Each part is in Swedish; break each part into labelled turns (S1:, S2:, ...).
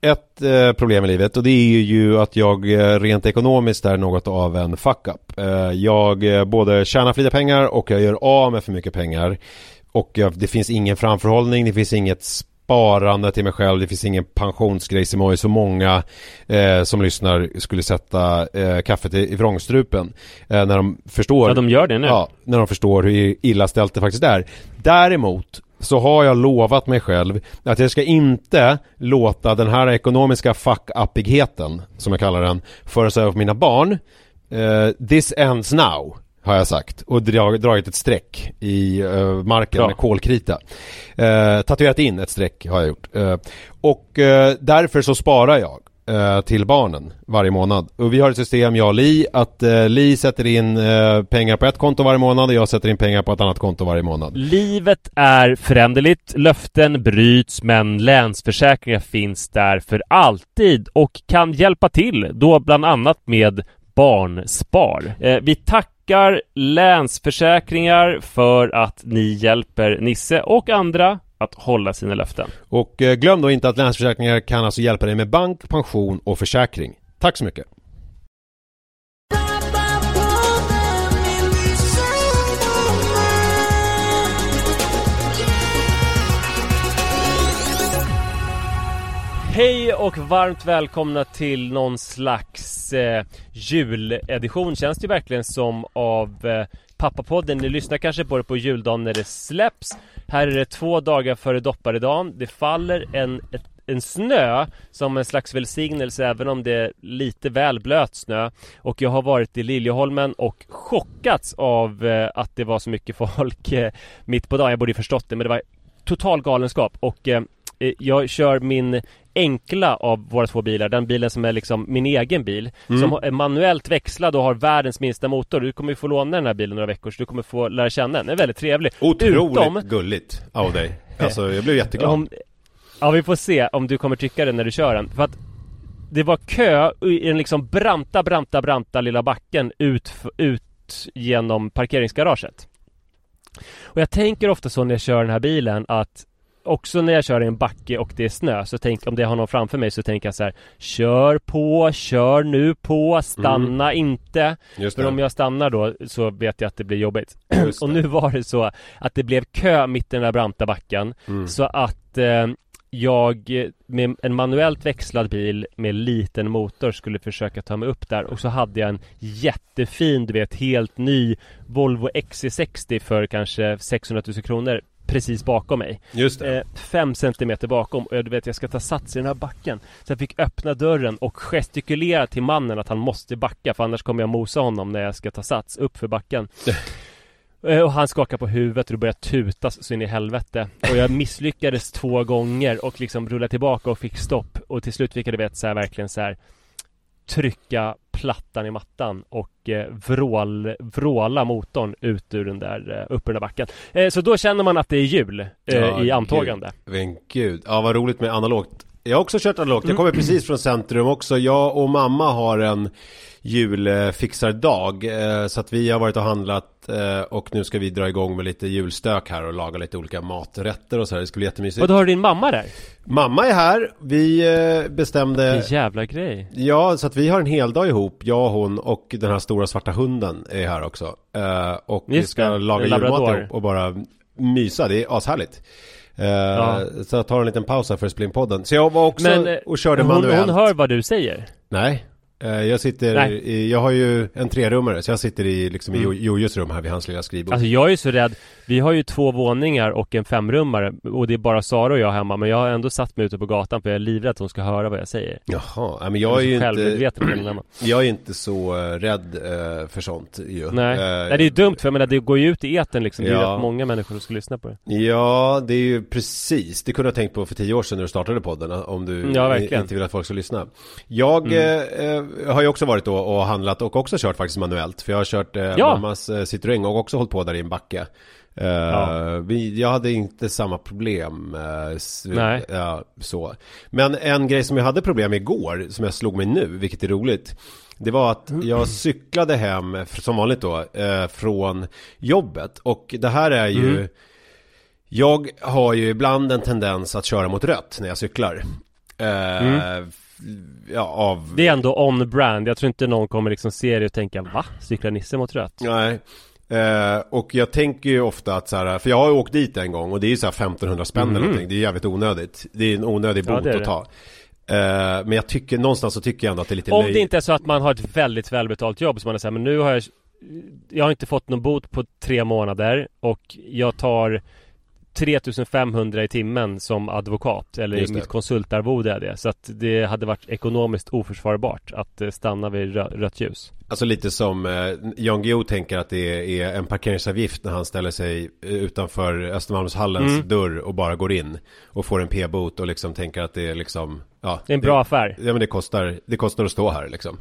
S1: ett eh, problem i livet och det är ju att jag eh, rent ekonomiskt är något av en fuck-up. Eh, Jag eh, både tjänar för lite pengar och jag gör av med för mycket pengar. Och jag- det finns ingen framförhållning, det finns inget sparande till mig själv, det finns ingen pensionsgrej som har så många eh, som lyssnar skulle sätta eh, kaffet i, i vrångstrupen. Eh, när de förstår
S2: Ja, de gör det nu.
S1: Ja, när de förstår hur illa ställt det faktiskt är. Däremot så har jag lovat mig själv att jag ska inte låta den här ekonomiska fuck-uppigheten, som jag kallar den, föras över på mina barn. Eh, this ends now, har jag sagt. Och drag, dragit ett streck i eh, marken
S2: Bra.
S1: med kolkrita. Eh, tatuerat in ett streck har jag gjort. Och därför så sparar jag eh, till barnen varje månad. Och vi har ett system, jag och Li, att eh, Li sätter in eh, pengar på ett konto varje månad och jag sätter in pengar på ett annat konto varje månad.
S2: Livet är föränderligt, löften bryts, men Länsförsäkringar finns där för alltid och kan hjälpa till, då bland annat med Barnspar. Eh, vi tackar Länsförsäkringar för att ni hjälper Nisse och andra att hålla sina löften.
S1: Och eh, glöm då inte att Länsförsäkringar kan alltså hjälpa dig med bank, pension och försäkring. Tack så mycket!
S2: Hej och varmt välkomna till någon slags eh, juledition Känns det verkligen som av eh, Pappapodden. Ni lyssnar kanske på det på juldagen när det släpps. Här är det två dagar före dopparedagen. Det faller en, ett, en snö som en slags välsignelse även om det är lite väl blöt snö. Och jag har varit i Liljeholmen och chockats av eh, att det var så mycket folk eh, mitt på dagen. Jag borde ju förstått det men det var total galenskap. Och eh, eh jag kör min enkla av våra två bilar, den bilen som är liksom min egen bil Som är manuellt växlad och har världens minsta motor. Du kommer ju få låna den här bilen några veckor så du kommer få lära känna den, den är väldigt trevlig.
S1: Otroligt
S2: Utom,
S1: gulligt av dig. Alltså jag blev jätteglad.
S2: om, Ja vi får se om du kommer tycka det när du kör den. För att Det var kö i den liksom branta, branta, branta lilla backen ut, ut genom parkeringsgaraget. Och jag tänker ofta så när jag kör den här bilen att Också när jag kör i en backe och det är snö så tänk om det har någon framför mig så tänker jag så här Kör på, kör nu på, stanna inte.
S1: Just
S2: För
S1: det.
S2: om jag stannar då så vet jag att det blir jobbigt.
S1: Just
S2: Och nu var det så att det blev kö mitt i den där branta backen.
S1: Mm.
S2: Så att eh, jag eh, med en manuellt växlad bil med liten motor skulle försöka ta mig upp där. Och så hade jag en jättefin, du vet, helt ny Volvo XC60 för kanske 600 000 kronor precis bakom mig.
S1: Just det.
S2: Eh, fem centimeter bakom och jag, vet jag ska ta sats i den här backen. Så jag fick öppna dörren och gestikulera till mannen att han måste backa för annars kommer jag mosa honom när jag ska ta sats upp för backen. Eh, Och han skakar på huvudet och det börjar tutas så in i helvete Och jag misslyckades två gånger och liksom rullade tillbaka och fick stopp Och till slut fick jag du vet så här, verkligen så här Trycka plattan i mattan och eh, vrål, vråla motorn ut ur den där, upp ur den där backen. Eh, Så då känner man att det är jul eh,
S1: Ja,
S2: i antågande.
S1: Men gud, ja vad roligt med analogt. Jag har också kört analogt, jag
S2: Mm.
S1: kommer precis från centrum också. Jag och mamma har en julfixardag. eh, Så att vi har varit och handlat eh, och nu ska vi dra igång med lite julstök här och laga lite olika maträtter och så här. Det ska bli jättemysigt.
S2: Och då har du din mamma där?
S1: Mamma är här, vi eh, bestämde...
S2: Vilken jävla grej
S1: Ja, så att vi har en hel dag ihop, jag, hon och den här stora svarta hunden är här också. Och vi
S2: Just
S1: ska
S2: det,
S1: laga julmat ihop och bara mysa, det är ashärligt. Eh,
S2: Ja.
S1: Så jag tar en liten paus här för att spela in podden. Så jag var också
S2: Men eh,
S1: och körde
S2: hon,
S1: manuellt.
S2: hon hör vad du säger?
S1: Nej, Eh, Jag sitter
S2: Nej.
S1: i, jag har ju en trerummare så jag sitter i liksom i
S2: Mm.
S1: Jo- Jojos rum här vid hans lilla skrivbord.
S2: Alltså jag är ju så rädd Vi har ju två våningar och en femrummare Och det är bara Sara och jag hemma Men jag har ändå satt mig ute på gatan för jag är livrädd att hon ska höra vad jag säger
S1: Jaha, men
S2: Jag
S1: jag är ju
S2: så
S1: inte, jag är inte så eh, rädd eh, för sånt ju.
S2: Nej.
S1: Eh,
S2: Nej, det är ju dumt för jag menar det går ju ut i etern liksom Det är ju rätt många människor som ska lyssna på det
S1: Ja, det är ju precis. Det kunde jag tänkt på för tio år sedan när du startade podden. Om du
S2: Mm, Ja,
S1: inte vill att folk ska lyssna. Jag eh, eh, har ju också varit då och handlat och också kört faktiskt manuellt. För jag har kört eh,
S2: Ja.
S1: mammas eh, Citroën och också hållit på där i en backe. Eh,
S2: Ja.
S1: vi, jag hade inte samma problem. eh,
S2: Nej.
S1: Så. Men en grej som jag hade problem med igår, som jag slog mig nu, vilket är roligt. Det var att jag cyklade hem, som vanligt då, eh, från jobbet. Och det här är ju...
S2: Mm.
S1: Jag har ju ibland en tendens att köra mot rött när jag cyklar. Eh, Ja, av...
S2: Det är ändå on-brand Jag tror inte någon kommer liksom se det och tänka Va? Cyklar Nisse mot rött?
S1: Nej. Eh, och jag tänker ju ofta att så här, för jag har ju åkt dit en gång och det är ju så här 1500 spänn eller någonting. Det är jävligt onödigt. Det är en onödig
S2: Mhm. Ja,
S1: bot
S2: är
S1: att ta. Eh, men jag tycker, någonstans så tycker jag ändå att det är lite
S2: Om
S1: löj-
S2: det inte är så att man har ett väldigt välbetalt jobb som man är såhär, men nu har jag Jag har inte fått någon bot på tre månader och jag tar 3500 i timmen som advokat eller
S1: Just
S2: i
S1: det.
S2: mitt konsultarvode är det. Så att det hade varit ekonomiskt oförsvarbart att eh, stanna vid rö- rött ljus.
S1: Alltså lite som eh, Jan Guillou tänker att det är en parkeringsavgift när han ställer sig eh, utanför Östermalmshallens
S2: Mm.
S1: dörr och bara går in och får en p-bot och liksom tänker att det är liksom ja,
S2: Det är en bra affär.
S1: Ja men det kostar, det kostar att stå här liksom.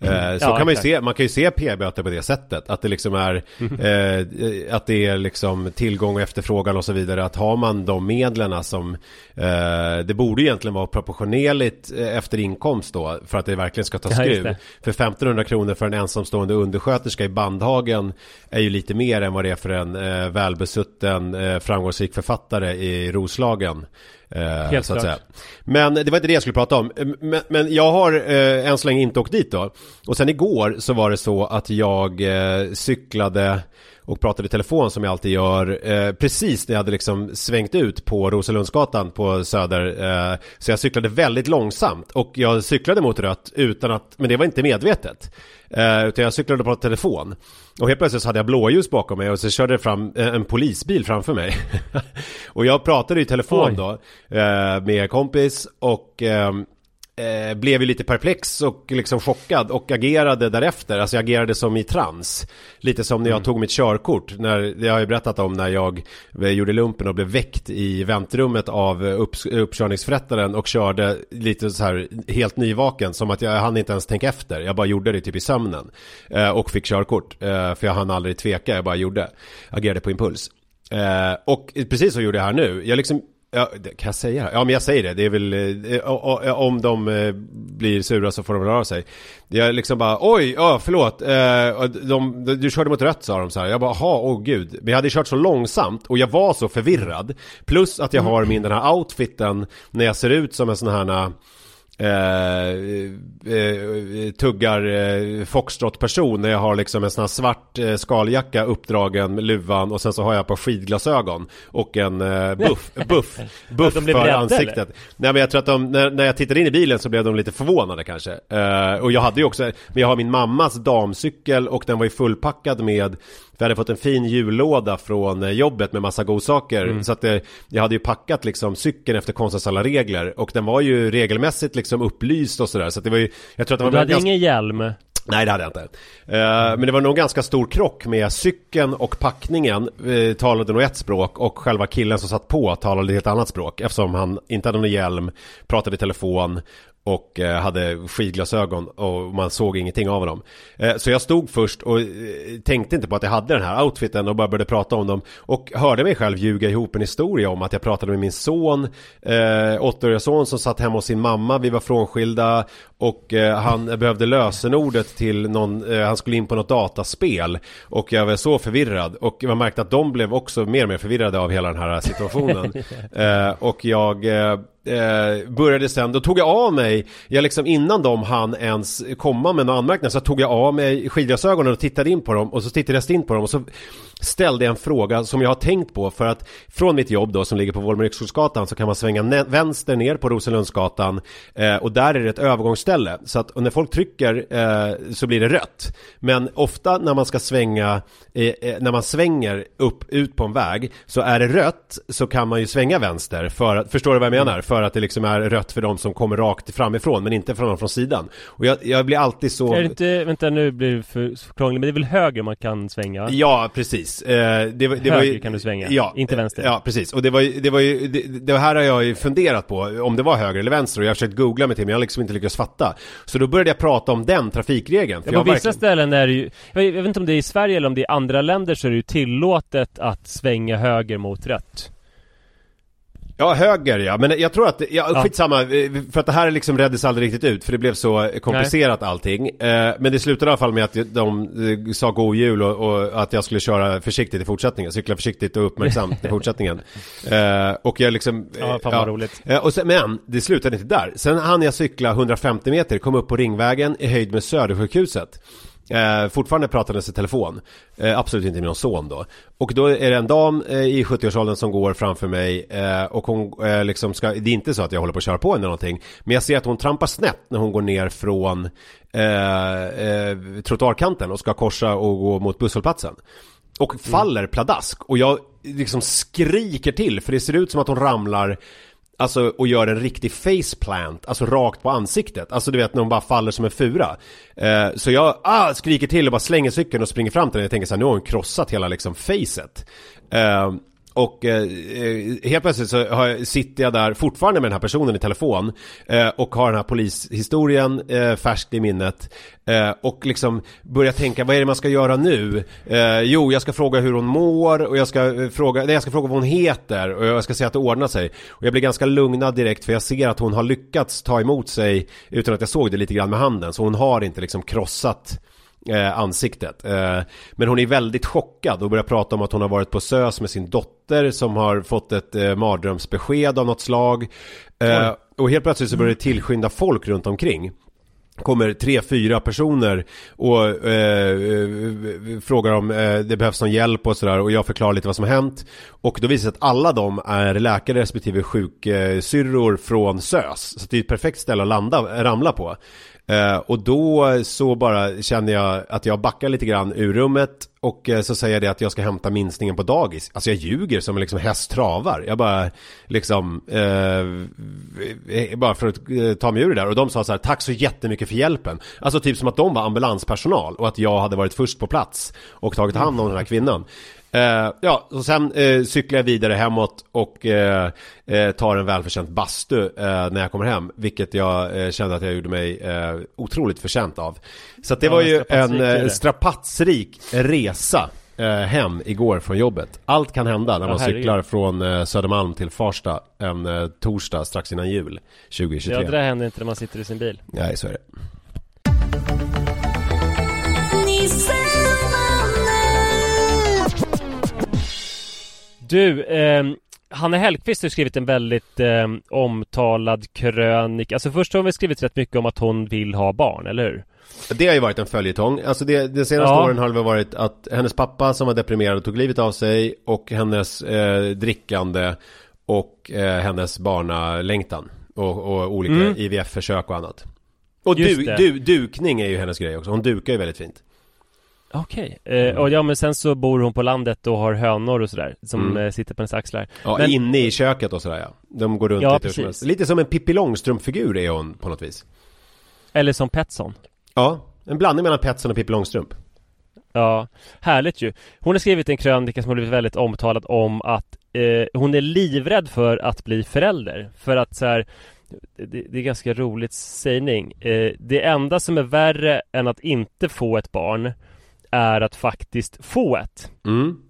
S1: Eh, så
S2: Ja,
S1: kan man ju se, man kan ju se p-böter på det sättet. Att det liksom är, eh, att det är liksom tillgång och efterfrågan och så vidare. Att har man de medlen som, eh, det borde egentligen vara proportionerligt eh, efter inkomst då. För att det verkligen ska ta
S2: Ja,
S1: skruv.
S2: det.
S1: För 1500 kronor för en ensamstående undersköterska i Bandhagen är ju lite mer än vad det är för en eh, välbesutten eh, framgångsrik författare i Roslagen. Eh,
S2: Helt
S1: så att
S2: klart.
S1: säga. Men det var inte det jag skulle prata om. Men, men jag har eh, än så länge inte åkt dit då. Och sen igår så var det så att jag eh, cyklade och pratade i telefon som jag alltid gör eh, precis när jag hade liksom svängt ut på Roselundsgatan på Söder. Eh, så jag cyklade väldigt långsamt och jag cyklade mot rött utan att, men det var inte medvetet. Eh, utan jag cyklade på telefon. Och helt plötsligt så hade jag blåljus bakom mig och så körde fram eh, en polisbil framför mig. och jag pratade i telefon
S2: Oj.
S1: då eh, med kompis och ehm, eh, blev ju lite perplex och liksom chockad och agerade därefter. Alltså jag agerade som i trans. Lite som när jag tog mitt körkort. När, det har jag ju berättat om när jag eh, gjorde lumpen och blev väckt i väntrummet av eh, upp, uppkörningsförrättaren och körde lite så här helt nyvaken. Som att jag hann inte ens tänka efter. Jag bara gjorde det typ i sömnen. Eh, och fick körkort. Eh, för jag hann aldrig tveka, jag bara gjorde. Agerade på impuls. Eh, och precis så gjorde jag här nu. Jag liksom Ja, det, kan jag säga det? Ja, men jag säger det. Det är väl, eh, o- o- eh, om de eh, blir sura så får de väl sig. Jag liksom bara, oj, ja, förlåt. Eh, de, de, du körde mot rött sa de så här. Jag bara, jaha, åh gud. Men jag hade kört så långsamt och jag var så förvirrad. Plus att jag har min den här outfiten när jag ser ut som en sån här tuggar eh, foxtrot-person när jag har liksom en sån här svart eh, skaljacka uppdragen med luvan och sen så har jag på skidglasögon och en eh, buff, buff, buff för ansiktet. Nej men jag tror att de, när, när jag tittade in i bilen så blev de lite förvånade kanske. Eh, och jag hade ju också, men jag har min mammas damcykel och den var ju fullpackad med vi hade fått en fin jullåda från eh, jobbet med massa godsaker.
S2: Mm.
S1: Så att det, jag hade ju packat liksom cykeln efter konstens alla regler. Och den var ju regelmässigt liksom upplyst och sådär. Så att det var ju, jag tror att det var
S2: du hade
S1: ganska...
S2: ingen hjälm?
S1: Nej det hade jag inte. Eh, men det var nog ganska stor krock med cykeln och packningen uh, talade nog ett språk och själva killen som satt på talade ett annat språk eftersom han inte hade någon hjälm, pratade i telefon och eh, hade skidglasögon och man såg ingenting av dem. Eh, så jag stod först och eh, tänkte inte på att jag hade den här outfiten och bara började prata om dem och hörde mig själv ljuga ihop en historia om att jag pratade med min son, åttaåriga son som satt hemma hos sin mamma, vi var frånskilda och eh, han behövde lösenordet till någon, eh, han skulle in på något dataspel. Och jag var så förvirrad. Och man märkte att de blev också mer och mer förvirrade av hela den här situationen. eh, och jag eh, eh, började sen, då tog jag av mig, jag liksom innan de hann ens komma med några anmärkningar så tog jag av mig skidglasögonen och tittade in på dem. Och så tittade jag in på dem. Och så ställde jag en fråga som jag har tänkt på för att från mitt jobb då som ligger på Volmer så kan man svänga vänster ner på Rosenlundsgatan eh, och där är det ett övergångsställe så att när folk trycker eh, så blir det rött men ofta när man ska svänga eh, eh när man svänger upp ut på en väg så är det rött så kan man ju svänga vänster för att, förstår du vad jag menar? Mm. För att det liksom är rött för de som kommer rakt framifrån men inte från dem från sidan. Och jag, jag blir alltid så...
S2: Är det inte, vänta nu blir det för krångligt, men det är väl höger man kan svänga?
S1: Ja, precis. Eh, det, det
S2: höger
S1: var ju,
S2: kan du svänga,
S1: ja,
S2: inte vänster.
S1: Ja, precis. Och det var ju, det var ju, det, det, här har jag ju funderat på, om det var höger eller vänster och jag har försökt googla mig till men jag har liksom inte lyckats fatta. Så då började jag prata om den trafikregeln.
S2: Ja, på vissa verkligen... ställen är det ju, jag vet inte om det är i Sverige eller om det är i andra länder så är det ju tillåtet att svänga höger mot rött.
S1: Ja, höger ja, men jag tror att, ja, ja. skitsamma, för att det här liksom reddes aldrig riktigt ut, för det blev så komplicerat Nej. allting. Eh, men det slutade i alla fall med att de eh, sa god jul och, och, att jag skulle köra försiktigt i fortsättningen, cykla försiktigt och uppmärksamt i fortsättningen. Eh, och jag liksom...
S2: Ja, fan vad roligt.
S1: och sen, men det slutade inte där. Sen hann jag cykla 150 meter, kom upp på Ringvägen i höjd med Södersjukhuset. Eh, fortfarande pratandes i telefon. Eh, absolut inte med någon son då. Och då är det en dam eh, i 70-årsåldern som går framför mig eh, och hon eh, liksom ska, det är inte så att jag håller på att köra på henne eller någonting. Men jag ser att hon trampar snett när hon går ner från eh, trottoarkanten och ska korsa och gå mot busshållplatsen. Och faller pladask och jag liksom skriker till för det ser ut som att hon ramlar Alltså och gör en riktig faceplant, alltså rakt på ansiktet. Alltså du vet när hon bara faller som en fura. Eh, så jag ah, skriker till och bara slänger cykeln och springer fram till henne. Jag tänker så här, nu har hon krossat hela liksom facet. Eh, och eh, eh, helt plötsligt så har, sitter jag där fortfarande med den här personen i telefon eh, och har den här polishistorien eh, färskt i minnet eh, och liksom börjar tänka vad är det man ska göra nu? Eh, jo, jag ska fråga hur hon mår och jag ska eh, fråga, nej, jag ska fråga vad hon heter och jag ska säga att det ordnar sig. Och jag blir ganska lugnad direkt för jag ser att hon har lyckats ta emot sig utan att jag såg det lite grann med handen så hon har inte liksom krossat eh, ansiktet. Eh, men hon är väldigt chockad och börjar prata om att hon har varit på SÖS med sin dotter som har fått ett eh, mardrömsbesked av något slag. Eh, och helt plötsligt så börjar det tillskynda folk runt omkring kommer tre, fyra personer och eh, frågar om eh, det behövs någon hjälp och sådär och jag förklarar lite vad som har hänt. Och då visar det sig att alla de är läkare respektive sjuksyrror från SÖS. Så det är ett perfekt ställe att landa, ramla på. Eh, och då så bara känner jag att jag backar lite grann ur rummet och eh, så säger jag det att jag ska hämta minstingen på dagis. Alltså jag ljuger som liksom häst travar. Jag bara liksom, eh, eh, bara för att eh, ta mig ur det där. Och de sa så här, tack så jättemycket för hjälpen. Alltså typ som att de var ambulanspersonal och att jag hade varit först på plats och tagit hand om den här kvinnan. Uh, ja, och sen uh, cyklar jag vidare hemåt och uh, tar en välförtjänt bastu när jag kommer hem. Vilket jag kände att jag gjorde mig otroligt förtjänt av. Så det ja, var ju en strapatsrik resa hem igår från jobbet. Allt kan hända när man ja, cyklar från Södermalm till Farsta en torsdag strax innan jul 2023. Ja,
S2: det där händer inte när man sitter i sin bil.
S1: Nej, så är det.
S2: Du, eh, Hanne Hellqvist har skrivit en väldigt eh, omtalad krönika. Alltså först har hon väl skrivit rätt mycket om att hon vill ha barn, eller hur?
S1: Det har ju varit en följetong. Alltså det, de senaste ja. åren har det väl varit att hennes pappa som var deprimerad tog livet av sig och hennes eh, drickande och eh, hennes barnalängtan och, och olika mm. IVF-försök och annat. Och du, du, dukning är ju hennes grej också. Hon dukar ju väldigt fint.
S2: Okej, okay. eh, och ja men sen så bor hon på landet och har hönor och sådär Som mm. eh, sitter på hennes axlar.
S1: Ja,
S2: men...
S1: inne i köket och sådär ja. De går runt
S2: ja,
S1: lite precis. som Lite som en Pippi Långstrump-figur är hon på något vis.
S2: Eller som Petson
S1: Ja, en blandning mellan Petson och Pippi Långstrump.
S2: Ja, härligt ju. Hon har skrivit en krönika som har blivit väldigt omtalad om att eh, Hon är livrädd för att bli förälder För att så här, det, det, är ganska roligt sägning. Eh, Det enda som är värre än att inte få ett barn är att faktiskt få ett.
S1: Mm.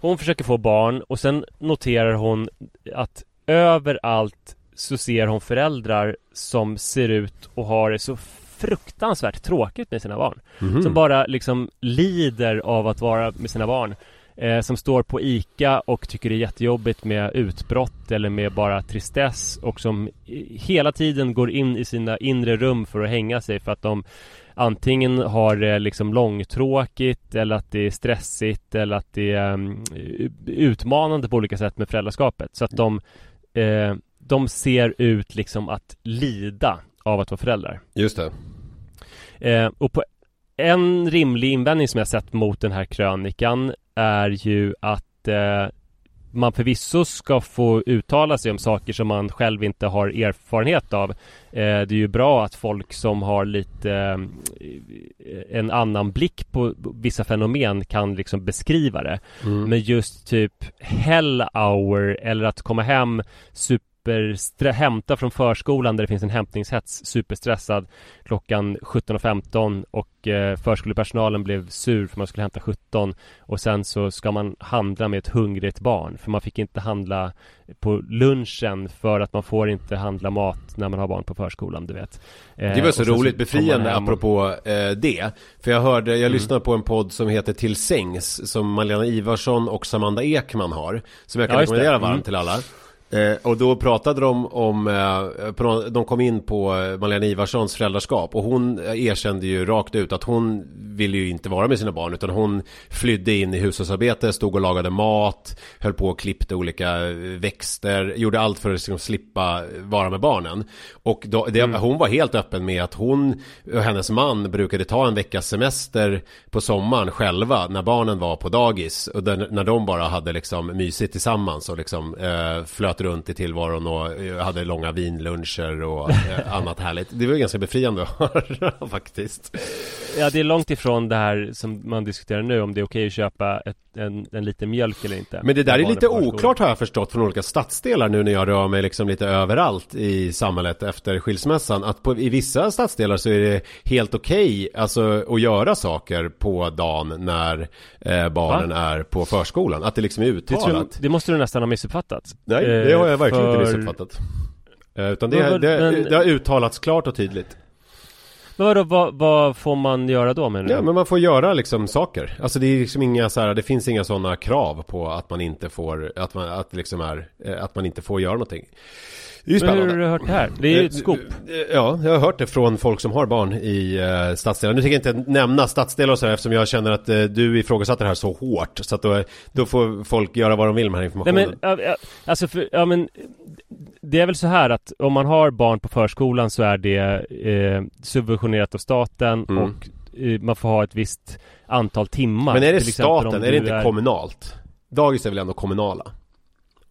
S2: Hon försöker få barn och sen noterar hon att överallt så ser hon föräldrar som ser ut och har det så fruktansvärt tråkigt med sina barn. Mm. Som bara liksom lider av att vara med sina barn. eh, som står på ICA och tycker det är jättejobbigt med utbrott eller med bara tristess och som hela tiden går in i sina inre rum för att hänga sig för att de antingen har det liksom långtråkigt eller att det är stressigt eller att det är um, utmanande på olika sätt med föräldraskapet. Så att de, eh, de ser ut liksom att lida av att vara föräldrar.
S1: Just det.
S2: Eh, och på en rimlig invändning som jag sett mot den här krönikan är ju att eh, man förvisso ska få uttala sig om saker som man själv inte har erfarenhet av. Eh, det är ju bra att folk som har lite eh, en annan blick på vissa fenomen kan liksom beskriva det. Mm. Men just typ hell hour eller att komma hem super hämta från förskolan där det finns en hämtningshets, superstressad klockan 17.15 och eh, förskolepersonalen blev sur för man skulle hämta 17 och sen så ska man handla med ett hungrigt barn för man fick inte handla på lunchen för att man får inte handla mat när man har barn på förskolan, du vet.
S1: Eh, det var så roligt, så befriande apropå eh, det. För jag hörde, jag mm. lyssnade på en podd som heter Till sängs som Malena Ivarsson och Samanda Ekman har. Som jag kan ja, rekommendera varmt mm. till alla. Eh, och då pratade de om, eh, de kom in på eh, Malena Ivarssons föräldraskap och hon erkände ju rakt ut att hon ville ju inte vara med sina barn utan hon flydde in i hushållsarbete, stod och lagade mat, höll på och klippte olika eh, växter, gjorde allt för att liksom slippa vara med barnen. Och då, det, mm. hon var helt öppen med att hon och hennes man brukade ta en veckas semester på sommaren själva när barnen var på dagis och där, när de bara hade liksom mysigt tillsammans och liksom eh, flöt runt i tillvaron och eh, hade långa vinluncher och eh, annat härligt. Det var ganska befriande att höra faktiskt.
S2: Ja, det är långt ifrån det här som man diskuterar nu om det är okej att köpa ett, en, en liten mjölk eller inte.
S1: Men det där är lite oklart har jag förstått från olika stadsdelar nu när jag rör mig liksom lite överallt i samhället efter skilsmässan. Att på, i vissa stadsdelar så är det helt okej alltså att göra saker på dagen när eh, barnen Va? är på förskolan. Att det liksom är uttalat. Det, tror,
S2: det måste du nästan ha missuppfattat.
S1: Nej, eh, det har jag verkligen för... inte missuppfattat. Eh, utan det, det, men... det har uttalats klart och tydligt.
S2: Vadå, vad, vad får man göra då menar
S1: du? Ja men man får göra liksom saker Alltså det är liksom inga så här, det finns inga sådana krav på att man inte får Att man, att liksom är, eh, att man inte får göra någonting
S2: det är ju spännande. Men hur har du hört det här? Det är ju ett skop.
S1: Ja, jag har hört det från folk som har barn i stadsdelar. Nu tänker jag inte nämna stadsdelar och så här, eftersom jag känner att du ifrågasatte det här så hårt. Så att då, då får folk göra vad de vill med den här informationen.
S2: Nej, men, alltså, för, ja men det är väl så här att om man har barn på förskolan så är det eh, subventionerat av staten mm. och eh, man får ha ett visst antal timmar.
S1: Men är det staten? Är det inte är... kommunalt? Dagis är väl ändå kommunala?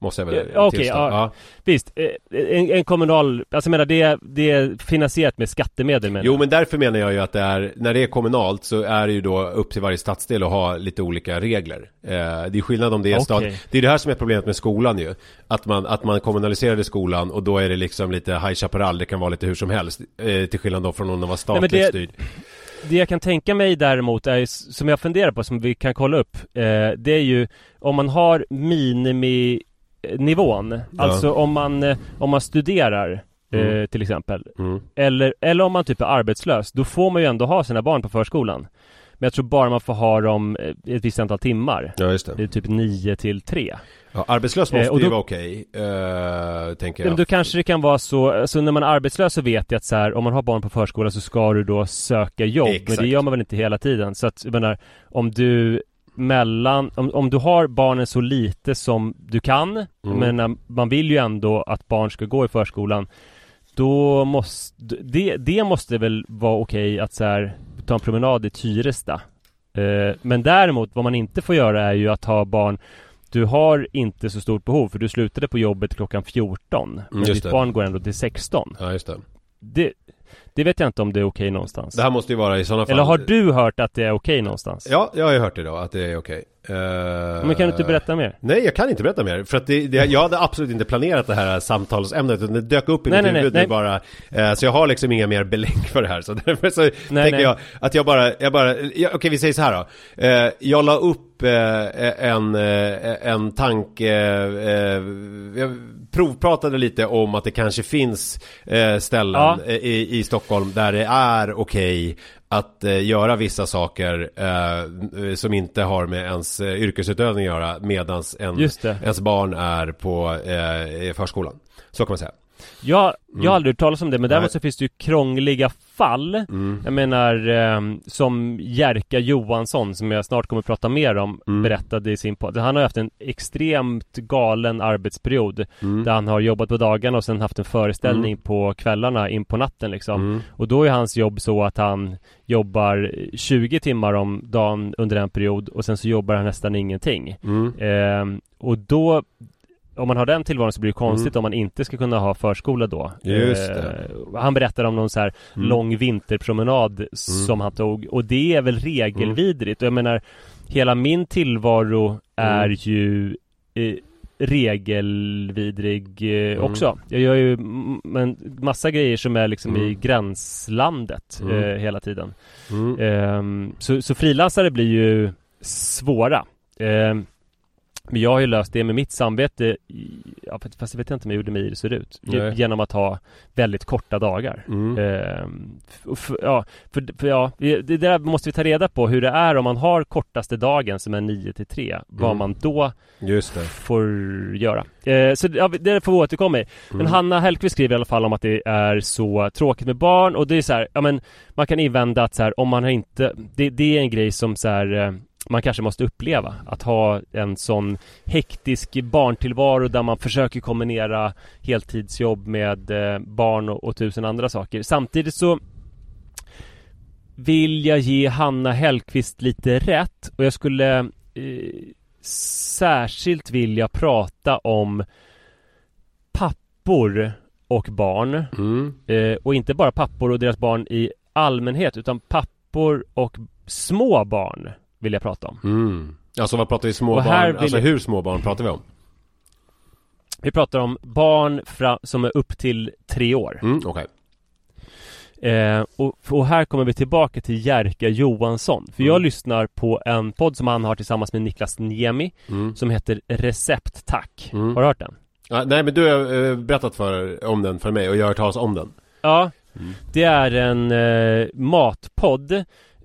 S1: Måste jag väl
S2: ja, Okej, ja, ja. Visst, eh, en, en, kommunal, alltså jag menar det, det är finansierat med skattemedel menar
S1: Jo men därför menar jag ju att det är, när det är kommunalt så är det ju då upp till varje stadsdel att ha lite olika regler. Eh, Det är skillnad om det är okay. stad, det är det här som är problemet med skolan ju. Att man, att man kommunaliserade skolan och då är det liksom lite High Chaparral, det kan vara lite hur som helst eh, Till skillnad då från om den var statligt Nej, det... styrd.
S2: Det jag kan tänka mig däremot är, som jag funderar på, som vi kan kolla upp eh, Det är ju om man har minimi nivån. Ja. Alltså om man, eh, om man studerar eh, mm. eh, till exempel. Mm. Eller, eller om man typ är arbetslös. Då får man ju ändå ha sina barn på förskolan. Men jag tror bara man får ha dem eh, ett visst antal timmar.
S1: Ja, just det. det
S2: är typ 9 till 3.
S1: Ja, arbetslös måste eh, då, ju vara okej, okay, uh, tänker jag.
S2: Då kanske det kan vara så, alltså när man är arbetslös så vet jag att så här, om man har barn på förskola så ska du då söka jobb. Exakt. Men det gör man väl inte hela tiden. Så att, jag menar, om du mellan, om, om du har barnen så lite som du kan, mm. men man vill ju ändå att barn ska gå i förskolan då måste, det, det måste väl vara okej att så här, ta en promenad i Tyresta eh, Men däremot vad man inte får göra är ju att ha barn Du har inte så stort behov för du slutade på jobbet klockan 14 Men mm, ditt det. barn går ändå till 16
S1: Ja just det,
S2: det det vet jag inte om det är okej okay någonstans.
S1: Det här måste ju vara i sådana fall.
S2: Eller har du hört att det är okej okay någonstans?
S1: Ja, jag har ju hört det då, att det är okej.
S2: Okay. Uh... Men kan du inte berätta mer?
S1: Nej, jag kan inte berätta mer. För att det, det, jag hade absolut inte planerat det här samtalsämnet. Utan det dök upp i nej, mitt nej, huvud nej, bara. Uh, så jag har liksom inga mer belägg för det här. Så därför så nej, tänker jag att jag bara, jag bara, okej vi säger så här då. Uh, jag la upp en, en tanke, jag provpratade lite om att det kanske finns ställen ja. i, i Stockholm där det är okej att eh, göra vissa saker eh, som inte har med ens eh, yrkesutövning att göra medans en, ens barn är på eh, förskolan. Så kan man säga.
S2: Jag, jag har aldrig hört talas om det men däremot
S1: Nej.
S2: så finns det ju krångliga fall
S1: Mm.
S2: Jag menar eh, som Jerka Johansson som jag snart kommer att prata mer om
S1: Mm.
S2: berättade i sin podd Han har haft en extremt galen arbetsperiod
S1: Mm.
S2: Där han har jobbat på dagarna och sen haft en föreställning på kvällarna in på natten liksom
S1: Mm.
S2: Och då är hans jobb så att han jobbar 20 timmar om dagen under en period och sen så jobbar han nästan ingenting
S1: Mm.
S2: Ehm, och då om man har den tillvaron så blir det konstigt om man inte ska kunna ha förskola då
S1: Mm. Just det.
S2: Ehm, Han berättar om någon så här
S1: Mm.
S2: lång vinterpromenad som han tog och det är väl regelvidrigt och jag menar Hela min tillvaro är
S1: Mm.
S2: ju eh, regelvidrig eh,
S1: Mm.
S2: också Jag gör ju men massa grejer som är liksom i
S1: Mm.
S2: gränslandet
S1: Mm.
S2: eh, hela tiden
S1: Mm.
S2: Ehm, så, så frilansare blir ju svåra. Ehm, men jag har ju löst det med mitt samvete, ja, fast- jag vet inte om jag gjorde mig i hur det ser ut.
S1: Nej.
S2: Genom att ha väldigt korta dagar.
S1: Mm.
S2: Ehm, f- f- ja, för, för ja, det där måste vi ta reda på hur det är om man har kortaste dagen som är 9 till 3. Vad
S1: Mm.
S2: man då
S1: Just det.
S2: får göra. Eh, så ja, det får vi återkomma i. Men
S1: Mm.
S2: Hanna Hellquist skriver i alla fall om att det är så tråkigt med barn och det är så här, ja men man kan invända att så här, om man har inte, det, det är en grej som så här eh, man kanske måste uppleva att ha en sån hektisk barntillvaro där man försöker kombinera heltidsjobb med eh, barn och, och tusen andra saker. Samtidigt så vill jag ge Hanna Hellqvist lite rätt och jag skulle eh, särskilt vilja prata om pappor och barn
S1: Mm.
S2: eh, och inte bara pappor och deras barn i allmänhet utan pappor och små barn vill jag prata om.
S1: Mm. Alltså vad pratar vi små barn? Alltså
S2: jag-
S1: hur små barn pratar vi om?
S2: Vi pratar om barn fra, som är upp till tre år.
S1: Mm, okej.
S2: Eh, och, och här kommer vi tillbaka till Jerka Johansson. För jag
S1: Mm.
S2: lyssnar på en podd som han har tillsammans med Niklas Niemi
S1: Mm.
S2: som heter Recept Tack.
S1: Mm.
S2: Har du hört den?
S1: Ja, nej men du har eh, berättat för, om den för mig och jag har hört talas om den.
S2: Ja,
S1: Mm.
S2: det är en eh, matpodd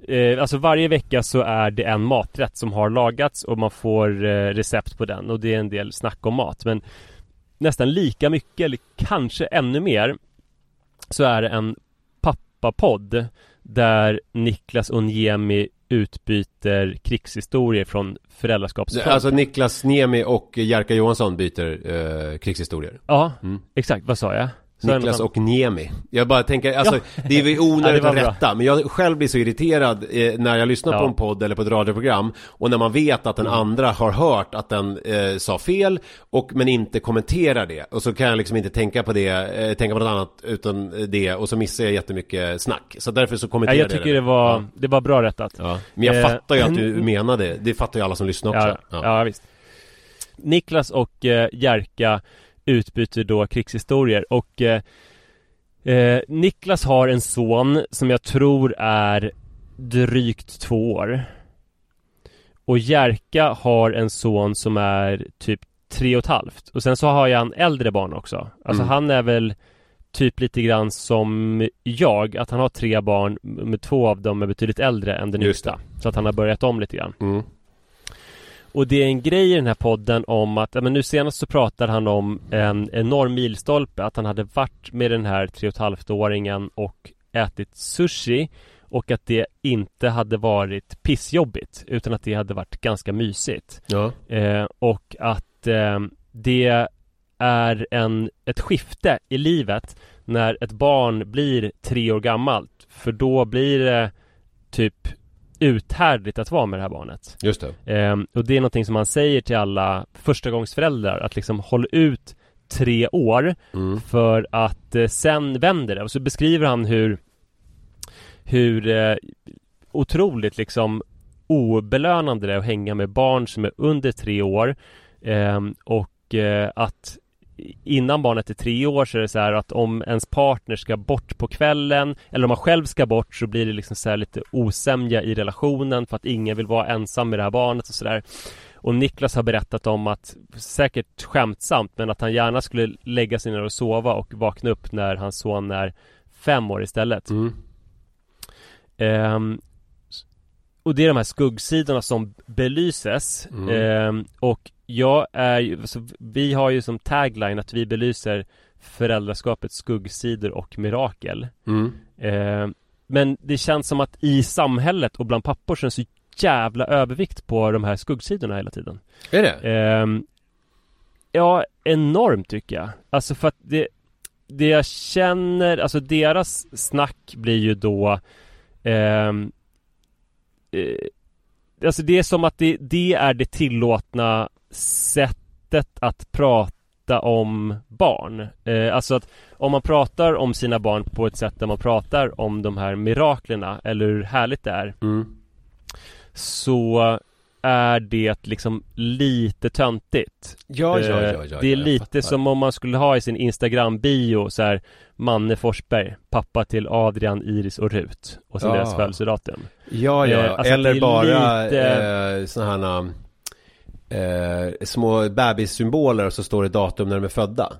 S2: eh, Alltså varje vecka så är det en maträtt som har lagats och man får eh, recept på den och det är en del snack om mat men Nästan lika mycket eller kanske ännu mer Så är det en pappapodd Där Niklas och Niemi utbyter krigshistorier från föräldraskapsfronten
S1: Alltså Niklas Niemi och Jerka Johansson byter eh, krigshistorier.
S2: Ja,
S1: Mm.
S2: exakt, vad sa jag? Jag
S1: Niklas och Niemi. Jag bara tänker, alltså det är väl
S2: Ja,
S1: onödigt
S2: det var
S1: att rätta, men jag själv blir så irriterad eh, när jag lyssnar
S2: Ja.
S1: på en podd eller på ett radioprogram och när man vet att den
S2: Mm.
S1: andra har hört att den eh, sa fel och men inte kommenterar det och så kan jag liksom inte tänka på det, eh, tänka på något annat utan det och så missar jag jättemycket snack. Så därför så
S2: Ja,
S1: kommenterar
S2: jag tycker det var,
S1: Ja.
S2: det var bra rättat
S1: Ja. Men jag
S2: Eh,
S1: fattar ju att du menade, det fattar ju alla som lyssnar också.
S2: Ja, ja. visst Niklas och eh, Jerka utbyter då krigshistorier. Och eh, eh, Niklas har en son som jag tror är drygt två år. Och Jerka har en son som är typ tre och ett halvt. Och sen så har jag en äldre barn också. Alltså
S1: Mm.
S2: han är väl typ lite grann som jag Att han har tre barn med två av dem är betydligt äldre än den yngsta. Så att han har börjat om lite grann.
S1: Mm.
S2: Och det är en grej i den här podden om att, ja, men nu senast så pratade han om en enorm milstolpe Att han hade varit med den här tre och halvt åringen och ätit sushi Och att det inte hade varit pissjobbigt Utan att det hade varit ganska mysigt
S1: Ja.
S2: eh, Och att eh, det är en, ett skifte i livet När ett barn blir tre år gammalt För då blir det typ uthärdligt att vara med det här barnet
S1: Just det.
S2: Ehm, och det är någonting som man säger till alla förstagångsföräldrar att liksom håll ut tre år
S1: Mm.
S2: för att eh, sen vänder det och så beskriver han hur hur eh, otroligt liksom obelönande det är att hänga med barn som är under tre år Ehm, och eh, att innan barnet är tre år så är det så här att om ens partner ska bort på kvällen eller om man själv ska bort så blir det liksom så här lite osämja i relationen för att ingen vill vara ensam med det här barnet och sådär. Och Niklas har berättat om att, säkert skämtsamt, men att han gärna skulle lägga sig ner och sova och vakna upp när hans son är fem år istället.
S1: Mm.
S2: Ehm, och det är de här skuggsidorna som belyses
S1: Mm.
S2: Ehm, Och jag är ju, alltså, vi har ju som tagline att vi belyser föräldraskapets skuggsidor och mirakel
S1: Mm.
S2: Ehm, Men det känns som att i samhället och bland pappor så är det så jävla övervikt på de här skuggsidorna hela tiden
S1: Är det?
S2: Ehm, ja, enormt tycker jag. Alltså för att det, det jag känner, alltså deras snack blir ju då ehm, eh, Alltså det är som att det, det är det tillåtna sättet att prata om barn. Eh, alltså att om man pratar om sina barn på ett sätt där man pratar om de här miraklerna eller hur härligt det är
S1: Mm.
S2: så är det liksom lite töntigt.
S1: Ja, ja, ja,
S2: Eh,
S1: ja,
S2: Det är lite som om man skulle ha i sin Instagram-bio så här Manne Forsberg, pappa till Adrian, Iris och Rut och sen
S1: Ja.
S2: deras födelsedatum.
S1: Ja, ja,
S2: Eh, alltså,
S1: eller bara
S2: lite-
S1: eh, sådana här eh, små bebissymboler och så står det datum när de är födda.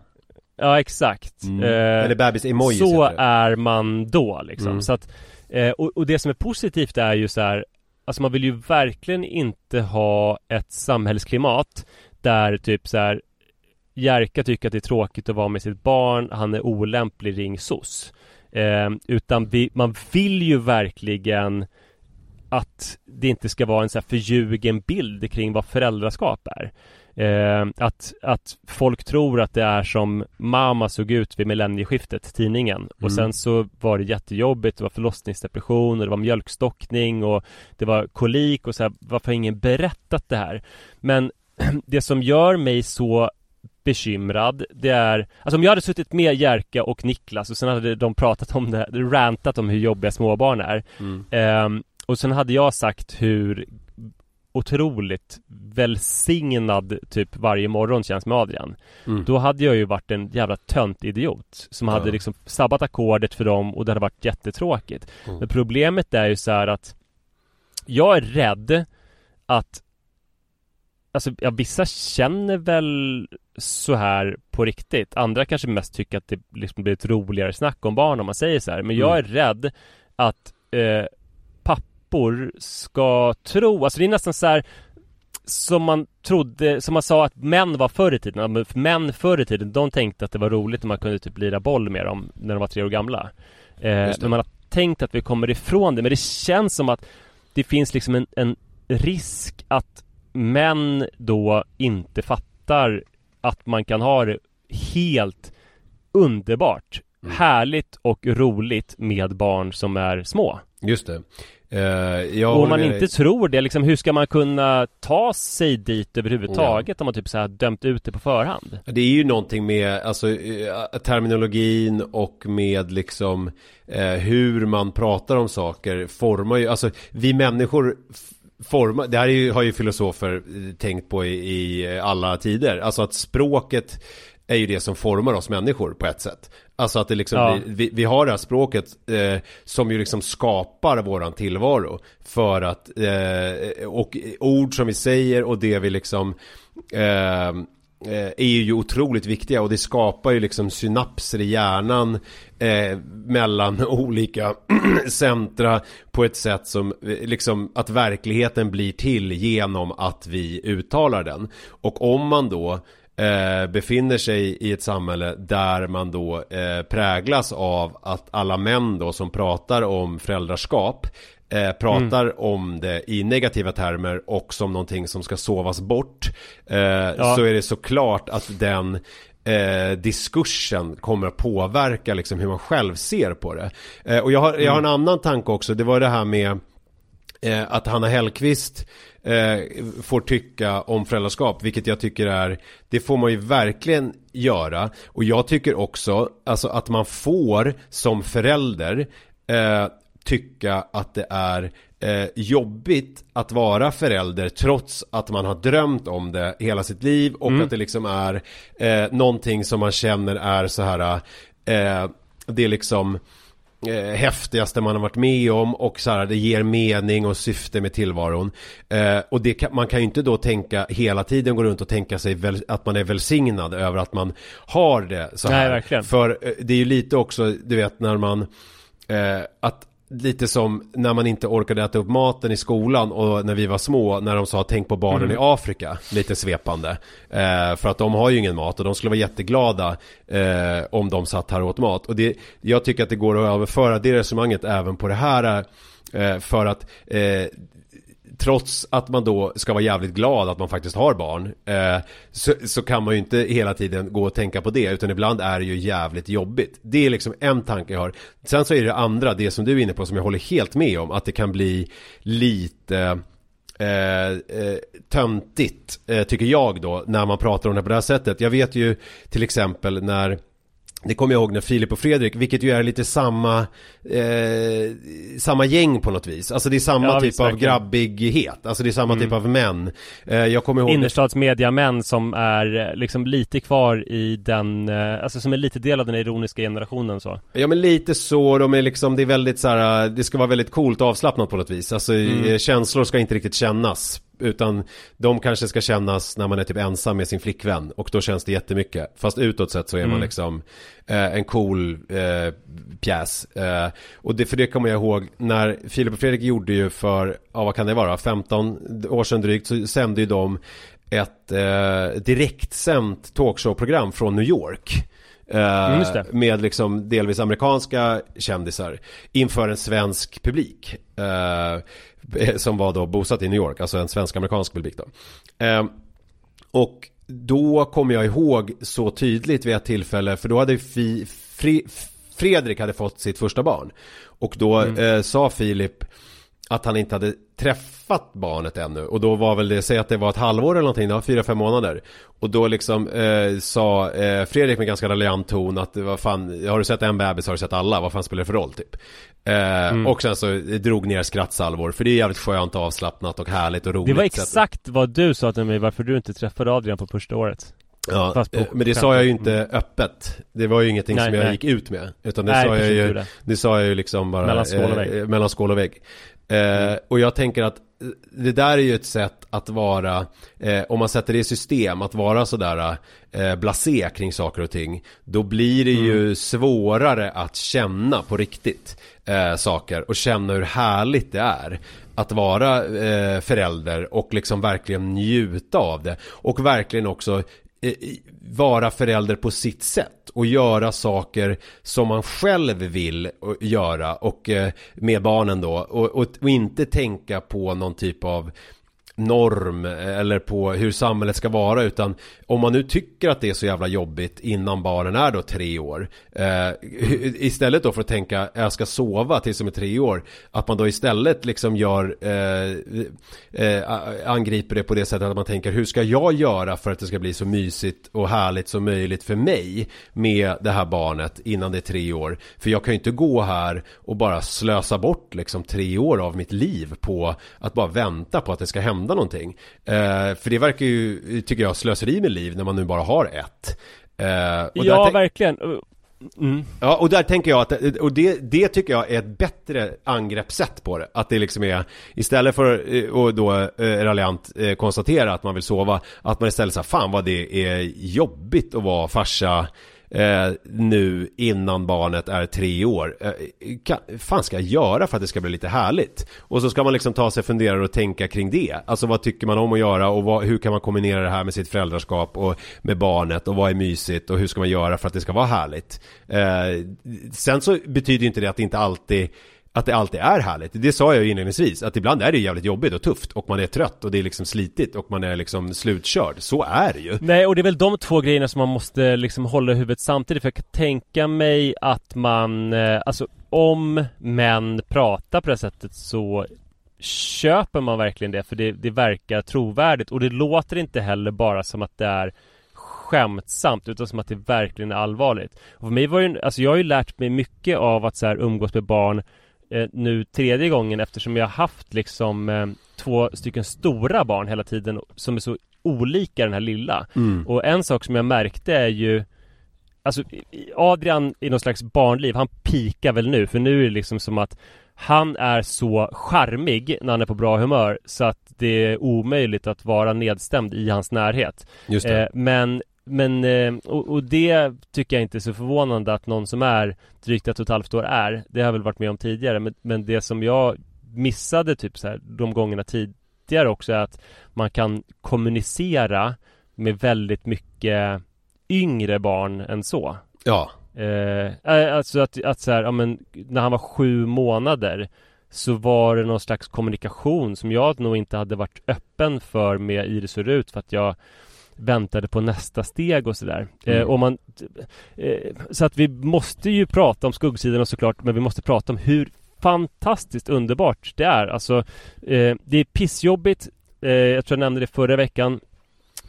S2: Ja, exakt.
S1: Mm.
S2: Eh,
S1: eller bebis-emojis
S2: så är man då liksom.
S1: Mm.
S2: Så att, eh, och, och det som är positivt är ju så här Alltså man vill ju verkligen inte ha ett samhällsklimat där typ så här Jerka tycker att det är tråkigt att vara med sitt barn, han är olämplig, ring SOS. Eh, utan vi, man vill ju verkligen att det inte ska vara en så här förljugen bild kring vad föräldraskap är. Eh, att, att folk tror att det är som mamma såg ut vid millennieskiftet, tidningen. Och
S1: Mm.
S2: sen så var det jättejobbigt, det var förlossningsdepression och det var mjölkstockning och det var kolik och så här, varför har ingen berättat det här? Men det som gör mig så bekymrad det är Alltså om jag hade suttit med Jerka och Niklas och sen hade de pratat om det, rantat om hur jobbiga småbarn är
S1: Mm.
S2: Ehm, och sen hade jag sagt hur otroligt välsignad typ varje morgon känns med Adrian.
S1: Mm.
S2: Då hade jag ju varit en jävla tönt idiot som
S1: Ja.
S2: hade liksom sabbat ackordet för dem och det hade varit jättetråkigt.
S1: Mm.
S2: Men problemet är ju så att jag är rädd att Alltså, ja, vissa känner väl så här på riktigt. Andra kanske mest tycker att det liksom blir ett roligare snack om barn om man säger så här. Men jag är rädd att eh, pappor ska tro, alltså det är nästan så här som man trodde, som man sa att män var förr i tiden. Män förr i tiden, de tänkte att det var roligt om man kunde typ lira boll med dem när de var tre år gamla. Eh, men man har tänkt att vi kommer ifrån det. Men det känns som att det finns liksom en, en risk att män då inte fattar att man kan ha det helt underbart,
S1: Mm.
S2: härligt och roligt med barn som är små.
S1: Just det. Jag
S2: och om man inte tror det, liksom, hur ska man kunna ta sig dit överhuvudtaget om man typ så här dömt ut det på förhand?
S1: Det är ju någonting med alltså, eh, terminologin och med liksom eh, hur man pratar om saker formar ju, alltså vi människor f- formar, det här är ju, har ju filosofer eh, tänkt på i, i alla tider, alltså att språket är ju det som formar oss människor på ett sätt. Alltså att det liksom,
S2: Ja.
S1: vi, vi har det här språket eh, som ju liksom skapar våran tillvaro. För att, eh, och ord som vi säger och det vi liksom eh, eh, är ju otroligt viktiga och det skapar ju liksom synapser i hjärnan eh, mellan olika centra på ett sätt som eh, liksom att verkligheten blir till genom att vi uttalar den. Och om man då eh, befinner sig i ett samhälle där man då eh, präglas av att alla män då som pratar om föräldraskap eh, pratar om det i negativa termer och som någonting som ska sovas bort eh, så är det såklart att den eh, diskursen kommer att påverka liksom hur man själv ser på det. Eh, och jag har, jag har en annan tanke också, det var det här med eh, att Hanna Hellqvist eh, får tycka om föräldraskap, vilket jag tycker är, det får man ju verkligen göra. Och jag tycker också, alltså att man får som förälder eh, tycka att det är eh, jobbigt att vara förälder trots att man har drömt om det hela sitt liv och att det liksom är eh, någonting som man känner är så här eh, det är liksom eh, häftigaste man har varit med om och så här, det ger mening och syfte med tillvaron. Eh, och det kan, man kan ju inte då tänka hela tiden gå runt och tänka sig väl, att man är välsignad över att man har det så här.
S2: Nej, verkligen.
S1: För eh, det är ju lite också, du vet när man eh, att lite som när man inte orkade äta upp maten i skolan och när vi var små när de sa tänk på barnen mm. i Afrika. Lite svepande. Eh, för att de har ju ingen mat och de skulle vara jätteglada eh, om de satt här och åt mat. Och det, jag tycker att det går att överföra det resonemanget även på det här eh, för att eh, trots att man då ska vara jävligt glad att man faktiskt har barn eh, så, så, kan man ju inte hela tiden gå och tänka på det utan ibland är det ju jävligt jobbigt. Det är liksom en tanke jag har. Sen så är det andra, det som du är inne på som jag håller helt med om att det kan bli lite Eh, eh, töntigt eh, tycker jag då när man pratar om det på det här sättet. Jag vet ju till exempel när det kommer jag ihåg när Filip och Fredrik, vilket ju är lite samma eh, Samma gäng på något vis. Alltså det är samma ja, typ visst, av verkligen. grabbighet. Alltså det är samma mm. typ av män.
S2: Eh, Jag kommer ihåg Innerstadsmediamän som är eh, liksom lite kvar i den eh, Alltså som är lite del av den ironiska generationen så.
S1: Ja men lite så, de är liksom Det är väldigt så här, Det ska vara väldigt coolt och avslappnat på något vis. Alltså mm. känslor ska inte riktigt kännas utan de kanske ska kännas när man är typ ensam med sin flickvän och då känns det jättemycket. Fast utåt sett så är mm. man liksom eh, en cool eh, pjäs. Eh, och det, för det kommer jag ihåg när Filip och Fredrik gjorde ju för, ja vad kan det vara, 15 år sedan drygt så sände ju de ett eh, direktsänt talkshowprogram från New York. Uh, med liksom delvis amerikanska kändisar inför en svensk publik. Uh, som var då bosatt i New York, alltså en svensk-amerikansk publik då. Uh, och då kommer jag ihåg så tydligt vid ett tillfälle, för då hade fi, Fri, Fredrik hade fått sitt första barn. Och då mm. sa Filip att han inte hade träffat barnet ännu. Och då var väl det, säg att det var ett halvår eller någonting, då, fyra, fem månader. Och då liksom eh, sa eh, Fredrik med ganska raljant ton att vad fan, har du sett en bebis har du sett alla, vad fan spelar det för roll? typ. Eh, mm. Och sen så drog ner skrattsalvor för det är jävligt skönt och avslappnat och härligt och roligt
S2: Det var exakt vad du sa till mig varför du inte träffade Adrian på första året.
S1: Ja, eh, men det sa jag ju inte öppet. Det var ju ingenting nej, som jag nej. gick ut med Utan det nej, sa jag ju det. det sa jag ju liksom bara
S2: Mellan skål och vägg,
S1: eh, skål och vägg. Eh, och jag tänker att det där är ju ett sätt att vara, eh, om man sätter det i system, att vara sådär eh, blasé kring saker och ting. Då blir det mm. ju svårare att känna på riktigt eh, saker och känna hur härligt det är att vara eh, förälder och liksom verkligen njuta av det. Och verkligen också eh, Eh, vara förälder på sitt sätt och göra saker som man själv vill göra och eh, med barnen då och, och, och inte tänka på någon typ av norm eller på hur samhället ska vara utan om man nu tycker att det är så jävla jobbigt innan barnen är då tre år eh, istället då för att tänka jag ska sova tills de är tre år att man då istället liksom gör eh, eh, angriper det på det sättet att man tänker hur ska jag göra för att det ska bli så mysigt och härligt som möjligt för mig med det här barnet innan det är tre år? För jag kan ju inte gå här och bara slösa bort liksom tre år av mitt liv på att bara vänta på att det ska hända hända någonting. Eh, för det verkar ju, tycker jag, slöseri med liv när man nu bara har ett.
S2: Eh, ja, verkligen.
S1: Mm. Ja, och där tänker jag att, och det, det tycker jag är ett bättre angreppssätt på det. Att det liksom är, istället för att eh, då eh, raljant eh, konstatera att man vill sova, att man istället säger fan vad det är jobbigt att vara farsa eh, nu innan barnet är tre år. Eh, kan, fan ska jag göra för att det ska bli lite härligt? Och så ska man liksom ta sig funderare och tänka kring det. Alltså vad tycker man om att göra och vad, hur kan man kombinera det här med sitt föräldraskap och med barnet och vad är mysigt och hur ska man göra för att det ska vara härligt? Eh, sen så betyder inte det att det inte alltid att det alltid är härligt. Det sa jag ju inledningsvis, att ibland är det jävligt jobbigt och tufft och man är trött och det är liksom slitigt och man är liksom slutkörd. Så är det ju.
S2: Nej, och det är väl de två grejerna som man måste liksom hålla i huvudet samtidigt. För jag kan tänka mig att man, eh, alltså om män pratar på det sättet så köper man verkligen det för det, det verkar trovärdigt och det låter inte heller bara som att det är skämtsamt utan som att det verkligen är allvarligt. Och för mig var ju, alltså jag har ju lärt mig mycket av att så här umgås med barn eh, nu tredje gången eftersom jag haft liksom eh, två stycken stora barn hela tiden som är så olika den här lilla. Mm. Och en sak som jag märkte är ju Alltså Adrian i någon slags barnliv, han pikar väl nu för nu är det liksom som att han är så charmig när han är på bra humör så att det är omöjligt att vara nedstämd i hans närhet.
S1: Eh,
S2: men men, eh, och, och, det tycker jag inte är så förvånande att någon som är drygt ett och ett halvt år är. Det har jag väl varit med om tidigare. Men, men det som jag missade typ så här de gångerna tidigare också är att man kan kommunicera med väldigt mycket yngre barn än så.
S1: Ja.
S2: Eh, alltså att, att så här, ja men när han var sju månader så var det någon slags kommunikation som jag nog inte hade varit öppen för med Iris och Rut för att jag väntade på nästa steg och sådär. Eh, mm. Eh, man, eh, så att vi måste ju prata om skuggsidan såklart, men vi måste prata om hur fantastiskt underbart det är. Alltså, eh, det är pissjobbigt. Eh, jag tror jag nämnde det förra veckan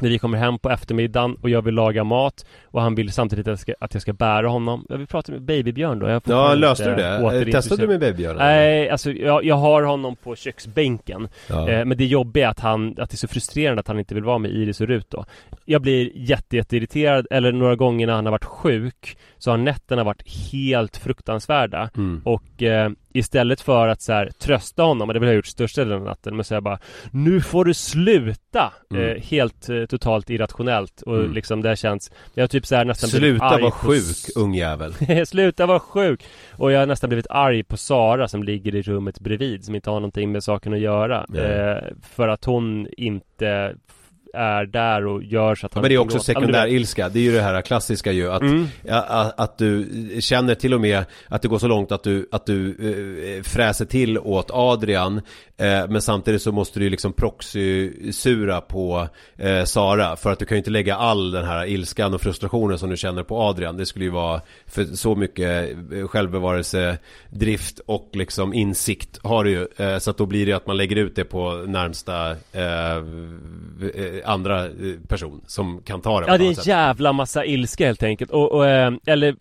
S2: när vi kommer hem på eftermiddagen och jag vill laga mat och han vill samtidigt att jag ska, att jag ska bära honom. Jag vill prata med Babybjörn då.
S1: Ja, löste du det? Testade du med Babybjörn?
S2: Nej, alltså jag, jag, har honom på köksbänken. Ja. Eh, men det jobbiga är att han, att det är så frustrerande att han inte vill vara med Iris och Rut då. Jag blir jätte, jätteirriterad, eller några gånger när han har varit sjuk så har nätterna varit helt fruktansvärda. Mm. Och eh, Istället för att så här, trösta honom, och det har jag gjort största delen av natten, men säga bara Nu får du sluta! Mm. Eh, helt eh, totalt irrationellt och mm. liksom det har känts Jag har typ så här nästan
S1: Sluta vara sjuk, ungjävel
S2: Sluta vara sjuk! Och jag har nästan blivit arg på Sara som ligger i rummet bredvid som inte har någonting med saken att göra eh, För att hon inte är där och gör så att
S1: han Men det är också sekundär ilska, det är ju det här klassiska ju att, mm. att, att, du känner till och med att det går så långt att du, att du äh, fräser till åt Adrian Men samtidigt så måste du liksom proxy-sura på äh, Sara För att du kan ju inte lägga all den här ilskan och frustrationen som du känner på Adrian. Det skulle ju vara för så mycket självbevarelsedrift och liksom insikt har du ju. Så att då blir det att man lägger ut det på närmsta andra eh, person som kan ta det
S2: Ja det är en sätt. jävla massa ilska helt enkelt. Och, och, eh, eller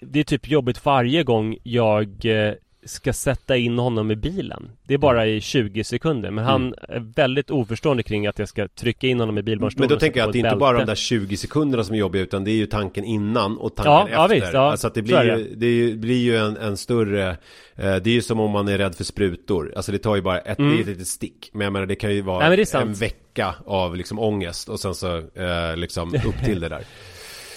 S2: Det är typ jobbigt varje gång jag eh, ska sätta in honom i bilen. Det är bara i 20 sekunder Men han mm. är väldigt oförstående kring att jag ska trycka in honom i bilbarnstolen
S1: Men då tänker jag att det är inte bara de där 20 sekunderna som är jobbiga Utan det är ju tanken innan och tanken ja, efter. ja, visst, ja. Alltså att det blir ju, det. blir ju en, en större eh, Det är ju som om man är rädd för sprutor. Alltså det tar ju bara ett, mm. ett litet stick. Men jag menar det kan ju vara Nej, en vecka av liksom ångest Och sen så eh, liksom upp till det där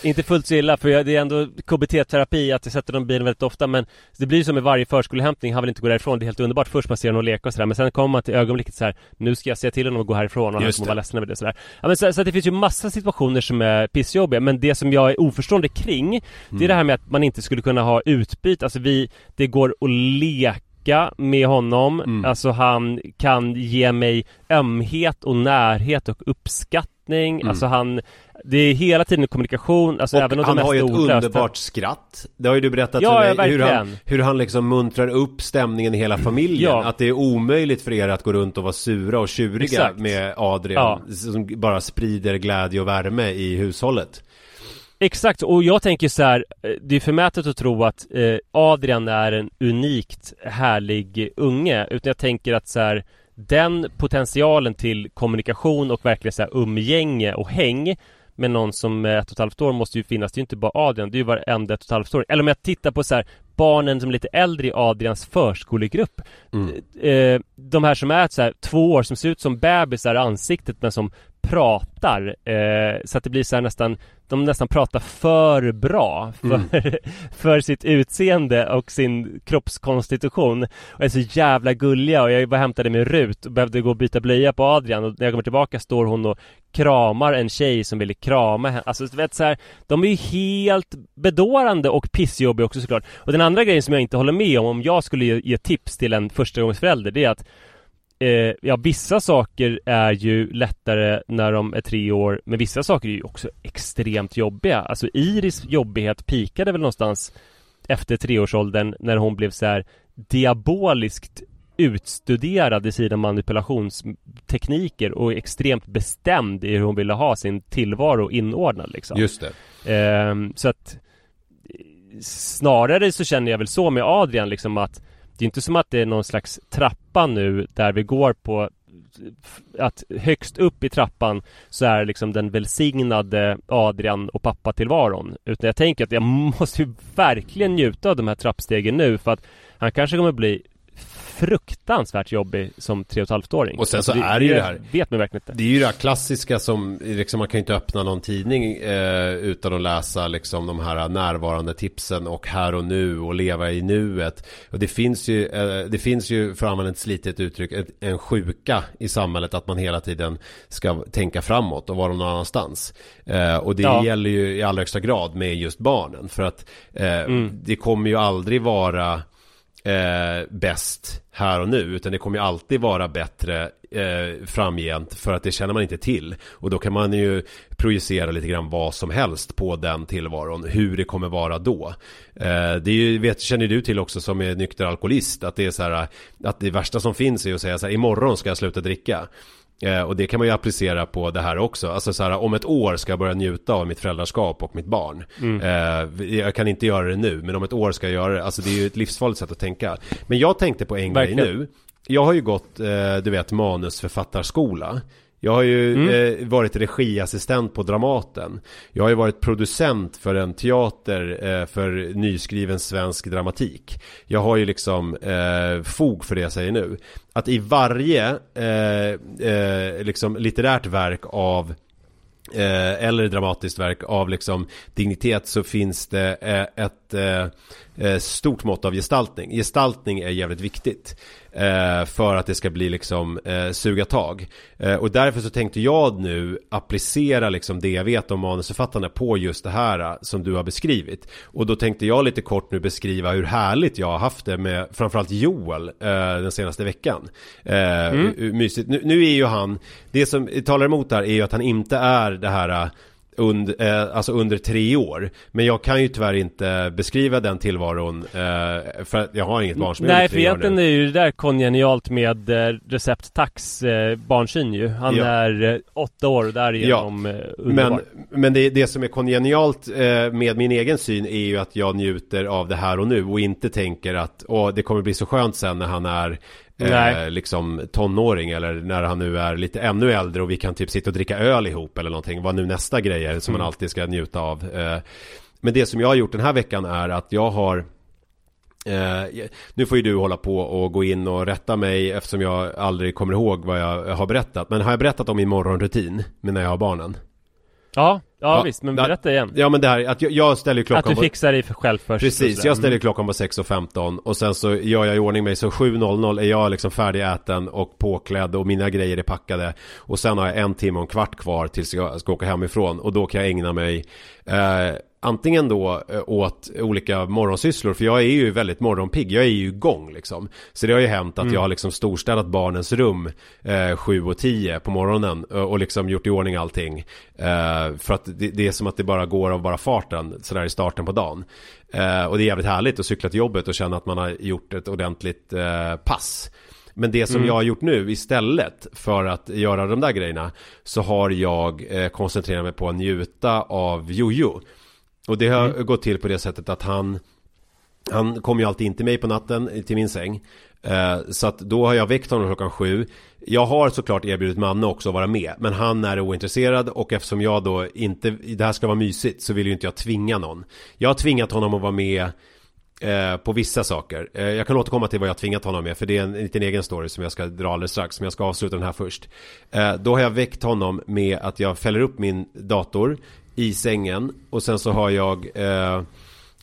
S2: Inte fullt så illa för det är ändå KBT-terapi att jag sätter dem i bilen väldigt ofta men Det blir som med varje förskolehämtning, han vill inte gå därifrån, det är helt underbart Först man ser honom leka och sådär men sen kommer man till ögonblicket så här, Nu ska jag säga till honom att gå härifrån och han kommer vara ledsen över det sådär ja, men så, så, det finns ju massa situationer som är pissjobbiga men det som jag är oförstående kring mm. Det är mm. det här med att man inte skulle kunna ha utbyte, alltså vi Det går att leka med honom, mm. alltså han kan ge mig ömhet och närhet och uppskattning, mm. alltså han det är hela tiden kommunikation, alltså
S1: och
S2: även om
S1: han har ju ett underbart skratt Det har ju du berättat
S2: ja,
S1: för mig, hur han, hur han liksom muntrar upp stämningen i hela familjen ja. Att det är omöjligt för er att gå runt och vara sura och tjuriga Exakt. med Adrian ja. Som bara sprider glädje och värme i hushållet
S2: Exakt, och jag tänker så här, eh, Det är förmätet att tro att eh, Adrian är en unikt härlig unge Utan jag tänker att så här, Den potentialen till kommunikation och verkligen så här umgänge och häng med någon som är ett och ett halvt år måste ju finnas. Det är ju inte bara Adrian, det är ju varenda ett och ett halvt år. Eller om jag tittar på så här, barnen som är lite äldre i Adrians förskolegrupp. Mm. Eh, de här som är så här, två år, som ser ut som bebisar i ansiktet men som pratar. Eh, så att det blir så nästan de nästan pratar för bra för, mm. för sitt utseende och sin kroppskonstitution och är så jävla gulliga och jag var hämtade med Rut och behövde gå och byta blöja på Adrian och när jag kommer tillbaka står hon och kramar en tjej som ville krama henne Alltså du vet så här, de är ju helt bedårande och pissjobbiga också såklart Och den andra grejen som jag inte håller med om, om jag skulle ge, ge tips till en förstagångsförälder det är att eh, ja, vissa saker är ju lättare när de är tre år, men vissa saker är ju också extremt jobbiga. Alltså Iris jobbighet pikade väl någonstans efter treårsåldern när hon blev så här diaboliskt utstuderad i sina manipulationstekniker och extremt bestämd i hur hon ville ha sin tillvaro inordnad liksom.
S1: Just
S2: det. Eh, så att snarare så känner jag väl så med Adrian liksom att det är inte som att det är någon slags trappa nu där vi går på att högst upp i trappan så är liksom den välsignade Adrian och pappa tillvaron Utan jag tänker att jag måste ju verkligen njuta av de här trappstegen nu för att han kanske kommer bli fruktansvärt jobbig som tre och ett halvt åring
S1: Och sen så är det ju det här-
S2: vet man verkligen inte
S1: Det är ju det här klassiska som, liksom, man kan ju inte öppna någon tidning eh, utan att läsa liksom de här närvarande tipsen och här och nu och leva i nuet. Och det finns ju, eh, det finns ju, för att använda ett slitet uttryck, ett, en sjuka i samhället att man hela tiden ska tänka framåt och vara någon annanstans. Eh, och det
S2: Ja.
S1: gäller ju i allra högsta grad med just barnen. För att eh,
S2: Mm.
S1: det kommer ju aldrig vara eh, bäst här och nu utan det kommer ju alltid vara bättre eh, framgent för att det känner man inte till. Och då kan man ju projicera lite grann vad som helst på den tillvaron hur det kommer vara då. Eh, det är ju, vet, känner du till också som är nykter alkoholist att det är så här att det värsta som finns är att säga så här imorgon ska jag sluta dricka. Eh, och det kan man ju applicera på det här också. Alltså så här, om ett år ska jag börja njuta av mitt föräldraskap och mitt barn. Eh, jag kan inte göra det nu, men om ett år ska jag göra det. Alltså det är ju ett livsfarligt sätt att tänka. Men jag tänkte på en
S2: Verkligen.
S1: grej nu. Jag har ju gått, eh, du vet, manusförfattarskola. Jag har ju eh, varit regiassistent på Dramaten. Jag har ju varit producent för en teater eh, för nyskriven svensk dramatik. Jag har ju liksom eh, fog för det jag säger nu. Att i varje eh, eh, liksom litterärt verk av eh, eller dramatiskt verk av liksom dignitet så finns det eh, ett eh, eh, stort mått av gestaltning. Gestaltning är jävligt viktigt eh, för att det ska bli liksom eh, suga tag. Eh, och därför så tänkte jag nu applicera liksom det jag vet om manusförfattarna på just det här eh, som du har beskrivit. Och då tänkte jag lite kort nu beskriva hur härligt jag har haft det med framförallt Joel eh, den senaste veckan. Eh, hur mysigt. Nu, nu är ju han, det som talar emot där är ju att han inte är det här eh, und, eh, alltså under tre år. Men jag kan ju tyvärr inte beskriva den tillvaron eh, för jag har inget barn som är
S2: Nej
S1: under
S2: för egentligen är ju det där kongenialt med eh, Recept Tax eh, barnsyn ju Han
S1: Ja.
S2: är eh, åtta år och därigenom eh,
S1: Men,
S2: underbar
S1: men det, det som är kongenialt eh, med min egen syn är ju att jag njuter av det här och nu och inte tänker att åh, det kommer bli så skönt sen när han är eh, liksom tonåring eller när han nu är lite ännu äldre och vi kan typ sitta och dricka öl ihop eller någonting. Vad nu nästa grej är som man alltid ska njuta av. Eh, men det som jag har gjort den här veckan är att jag har Eh, nu får ju du hålla på och gå in och rätta mig eftersom jag aldrig kommer ihåg vad jag har berättat. Men har jag berättat om min morgonrutin med när jag har barnen?
S2: Ja, ja,
S1: Ja,
S2: visst men berätta igen.
S1: Ja men det här, att jag, jag ställer ju
S2: Att
S1: klockan
S2: du fixar dig själv först
S1: Precis, jag ställer
S2: Mm.
S1: klockan på 6.15 och sen så gör jag i ordning mig så 7.00 är jag liksom färdigäten och påklädd och mina grejer är packade. Och sen har jag en timme och en kvart kvar tills jag ska åka hemifrån och då kan jag ägna mig eh, antingen då eh, åt olika morgonsysslor för jag är ju väldigt morgonpigg, jag är ju igång liksom. Så det har ju hänt att jag har liksom storstädat barnens rum eh, 7 och 10 på morgonen eh, och liksom gjort i ordning allting. Eh, för att det, det är som att det bara går av bara farten sådär i starten på dagen. Eh, och det är jävligt härligt att cykla till jobbet och känna att man har gjort ett ordentligt eh, pass. Men det som jag har gjort nu istället för att göra de där grejerna så har jag eh, koncentrerat mig på att njuta av Jojo. Och det har gått till på det sättet att han han kom ju alltid in till mig på natten till min säng eh, Så att då har jag väckt honom klockan sju Jag har såklart erbjudit Manne också att vara med Men han är ointresserad och eftersom jag då inte Det här ska vara mysigt så vill ju inte jag tvinga någon Jag har tvingat honom att vara med eh, på vissa saker. Eh, jag kan återkomma till vad jag tvingat honom med för det är en liten egen story som jag ska dra alldeles strax. Men jag ska avsluta den här först. Då har jag väckt honom med att jag fäller upp min dator i sängen och sen så har jag eh,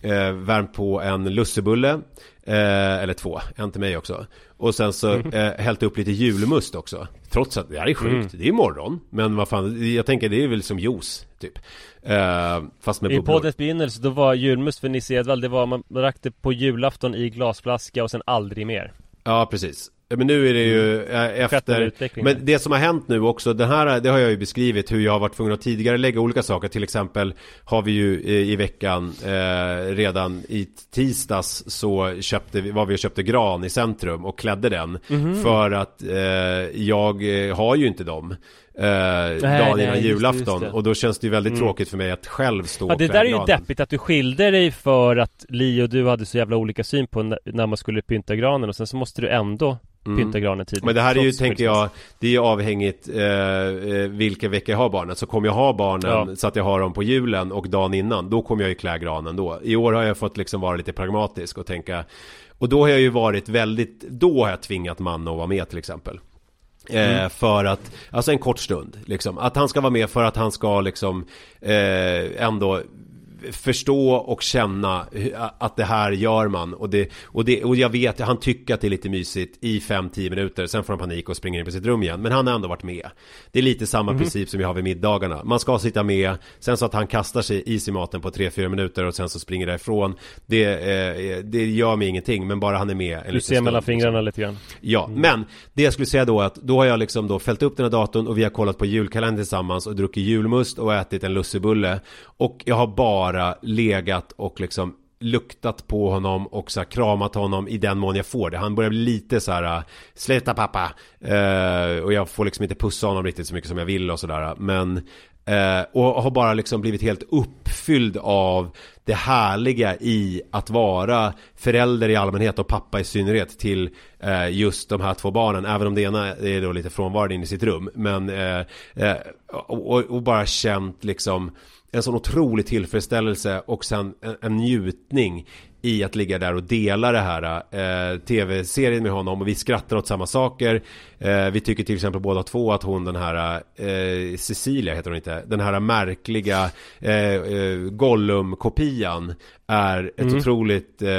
S1: eh, värmt på en lussebulle. Eh, eller två, en till mig också. Och sen så eh, hällt upp lite julmust också. Trots att det här är sjukt, det är morgon. Men vad fan, jag tänker det är väl som juice, typ. Eh, fast med
S2: I
S1: bubblor.
S2: poddens begynnelse då var julmust för Nisse Edvall Det var man drack det på julafton i glasflaska och sen aldrig mer
S1: Ja, precis. Men nu är det ju eh,
S2: Skett en
S1: efter. Men det som har hänt nu också Den här, det har jag ju beskrivit hur jag har varit tvungen att tidigare lägga olika saker Till exempel har vi ju eh, i veckan eh, Redan i tisdags så köpte vi, var vi och köpte gran i centrum och klädde den
S2: Mhm.
S1: För att eh, jag eh, har ju inte dem eh, Dagen
S2: nej,
S1: innan julafton.
S2: Mm.
S1: Och då känns det ju väldigt tråkigt för mig att själv stå
S2: Ja det där är ju deppigt att du skilde dig för att Li och du hade så jävla olika syn på när man skulle pynta granen och sen så måste du ändå pynta granen tidigt
S1: Mm. Men det här är ju, tänker jag, det är ju avhängigt eh, eh, vilken vecka jag har barnen. Så kommer jag ha barnen
S2: Ja.
S1: så att jag har dem på julen och dagen innan, då kommer jag ju klä granen då. I år har jag fått liksom vara lite pragmatisk och tänka Och då har jag ju varit väldigt, då har jag tvingat Manne att vara med till exempel. Eh, mm. För att, alltså en kort stund liksom. Att han ska vara med för att han ska liksom eh, ändå förstå och känna att det här gör man. Och, det, och, det, och jag vet, han tycker att det är lite mysigt i 5-10 minuter. Sen får han panik och springer in på sitt rum igen. Men han har ändå varit med. Det är lite samma mm. princip som vi har vid middagarna. Man ska sitta med Sen så att han kastar sig i sig maten på 3-4 minuter och sen så springer därifrån. Det, eh, det gör mig ingenting men bara han är med
S2: Du ser mellan fingrarna liksom. lite grann.
S1: Ja, mm. men det jag skulle säga då att Då har jag liksom då fällt upp den här datorn och vi har kollat på julkalendern tillsammans och druckit julmust och ätit en lussebulle. Och jag har bara bara legat och liksom luktat på honom och så här, kramat honom i den mån jag får det. Han börjar bli lite så här, eh, sluta pappa. Eh, och jag får liksom inte pussa honom riktigt så mycket som jag vill och sådär. Men, eh, och har bara liksom blivit helt uppfylld av det härliga i att vara förälder i allmänhet och pappa i synnerhet till eh, just de här två barnen. Även om det ena är då lite frånvarande in i sitt rum. Men, eh, eh, och, och bara känt liksom en sån otrolig tillfredsställelse och sen en, en njutning i att ligga där och dela det här eh, tv-serien med honom och vi skrattar åt samma saker. Eh, vi tycker till exempel båda två att hon den här eh, Cecilia heter hon inte, den här märkliga eh, eh, Gollum-kopian är ett mm. otroligt eh,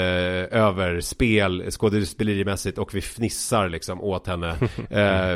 S1: överspel skådespelerimässigt och vi fnissar liksom åt henne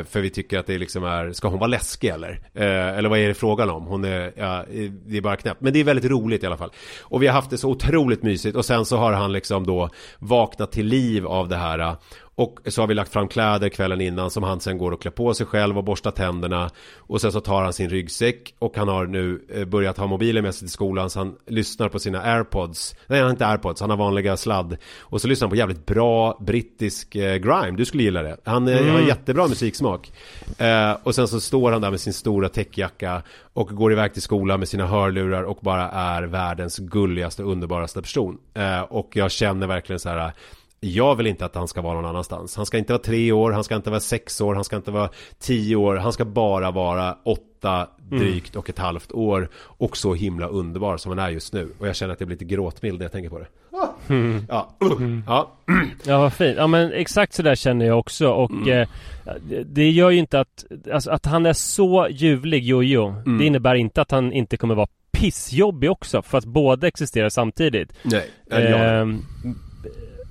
S1: för vi tycker att det liksom är, ska hon vara läskig eller? Eller vad är det frågan om? Hon är, ja, det är bara knäppt. Men det är väldigt roligt i alla fall. Och vi har haft det så otroligt mysigt och sen så har han liksom då vaknat till liv av det här och så har vi lagt fram kläder kvällen innan som han sen går och klär på sig själv och borstar tänderna. Och sen så tar han sin ryggsäck och han har nu eh, börjat ha mobilen med sig till skolan så han lyssnar på sina airpods. Nej han har inte airpods, han har vanliga sladd. Och så lyssnar han på jävligt bra brittisk eh, grime, du skulle gilla det. Han mm. har jättebra musiksmak. Eh, och sen så står han där med sin stora täckjacka och går iväg till skolan med sina hörlurar och bara är världens gulligaste underbaraste person. Eh, och jag känner verkligen så här jag vill inte att han ska vara någon annanstans. Han ska inte vara tre år, han ska inte vara sex år, han ska inte vara tio år. Han ska bara vara åtta drygt mm. och ett halvt år. Och så himla underbar som han är just nu. Och jag känner att jag blir lite gråtmild när jag tänker på det.
S2: Mm. Ja. Mm. ja. ja, vad fint. Ja, men exakt så där känner jag också. Och mm. eh, det gör ju inte att, alltså, att han är så ljuvlig, Jojo. Mm. Det innebär inte att han inte kommer vara pissjobbig också. För att båda existerar samtidigt.
S1: Nej, eh,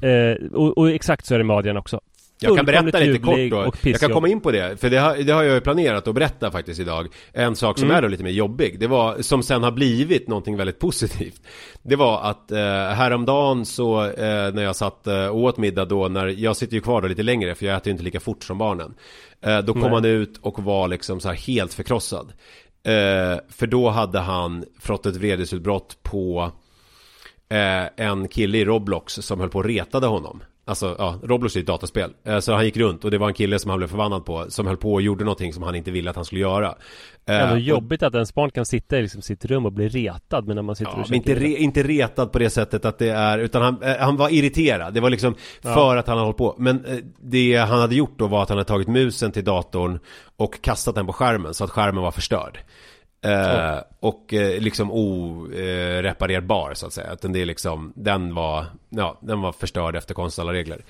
S2: Eh, och, och, exakt så är det med Adrian också.
S1: Jag kan berätta lite kort då. Jag kan komma in på det. För det har, det har jag ju planerat att berätta faktiskt idag. En sak som mm. är då lite mer jobbig. Det var, som sen har blivit någonting väldigt positivt. Det var att eh, häromdagen så eh, när jag satt eh, åt middag då när jag sitter ju kvar då lite längre för jag äter ju inte lika fort som barnen. Eh, då kom Nej. han ut och var liksom så här helt förkrossad. Eh, för då hade han fått ett vredesutbrott på eh, en kille i Roblox som höll på och retade honom. Alltså, ja, Roblox är ett dataspel. Eh, så han gick runt och det var en kille som han blev förbannad på Som höll på och gjorde någonting som han inte ville att han skulle göra
S2: eh, Ändå jobbigt att ens barn kan sitta i liksom sitt rum och bli retad Men när man sitter ja, och
S1: men inte, re, inte retad på det sättet att det är Utan han, eh, han var irriterad Det var liksom ja. för att han hade hållit på Men eh, det han hade gjort då var att han hade tagit musen till datorn Och kastat den på skärmen så att skärmen var förstörd Eh, och eh, liksom oreparerbar så att säga. Att det är liksom, den var, ja, den var förstörd efter konst alla regler.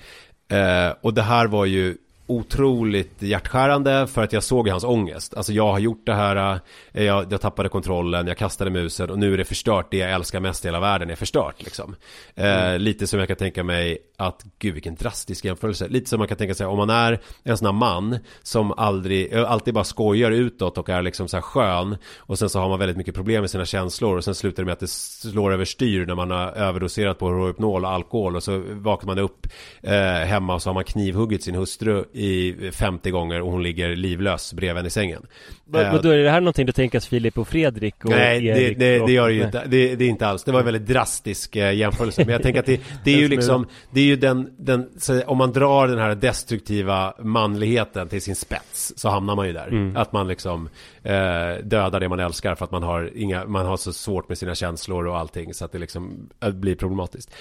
S1: Eh, och det här var ju otroligt hjärtskärande för att jag såg hans ångest. Alltså jag har gjort det här, eh, jag, jag tappade kontrollen, jag kastade musen och nu är det förstört. Det jag älskar mest i hela världen är förstört liksom. Eh, mm. lite som jag kan tänka mig att, gud vilken drastisk jämförelse. Lite som man kan tänka sig om man är en sån här man som aldrig, eh, alltid bara skojar utåt och är liksom så här skön. Och sen så har man väldigt mycket problem med sina känslor och sen slutar det med att det slår överstyr när man har överdoserat på Rohypnol och alkohol och så vaknar man upp eh, hemma och så har man knivhuggit sin hustru i 50 gånger och hon ligger livlös bredvid henne i sängen.
S2: Men, uh, då är det här någonting du tänker Filip och Fredrik och
S1: Nej, det, det, det gör det ju inte. Det, det, är inte alls. Det var en väldigt drastisk uh, jämförelse. Men jag tänker att det, det är ju liksom, det är ju den, den om man drar den här destruktiva manligheten till sin spets så hamnar man ju där. Mm. Att man liksom uh, dödar det man älskar för att man har inga, man har så svårt med sina känslor och allting så att det liksom blir problematiskt.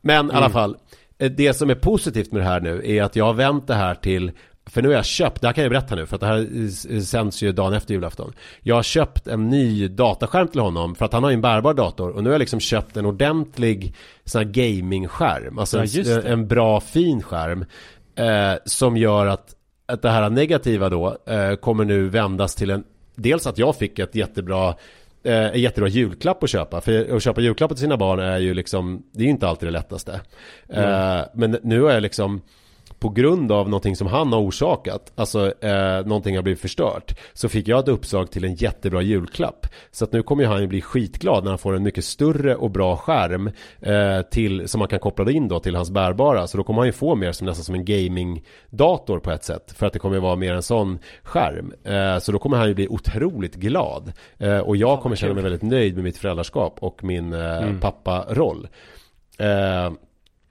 S1: Men mm. i alla mm. fall, Eh, det som är positivt med det här nu är att jag har vänt det här till för nu har jag köpt, det här kan jag berätta nu för att det här sänds ju dagen efter julafton. Jag har köpt en ny dataskärm till honom för att han har ju en bärbar dator och nu har jag liksom köpt en ordentlig sån här gamingskärm. Alltså
S2: Ja,
S1: en, bra fin skärm. Eh, som gör att, att det här negativa då eh, kommer nu vändas till en Dels att jag fick ett jättebra eh, en jättebra julklapp att köpa. För att köpa julklappar till sina barn är ju liksom, det är ju inte alltid det lättaste. Eh, men nu är jag liksom på grund av någonting som han har orsakat, alltså eh, någonting har blivit förstört, så fick jag ett uppdrag till en jättebra julklapp. Så att nu kommer ju han ju bli skitglad när han får en mycket större och bra skärm eh, till, som man kan koppla in då till hans bärbara. Så då kommer han ju få mer som nästan som en gamingdator på ett sätt. För att det kommer vara mer en sån skärm. Eh, så då kommer han ju bli otroligt glad. Eh, och jag kommer känna mig väldigt nöjd med mitt föräldraskap och min eh, papparoll.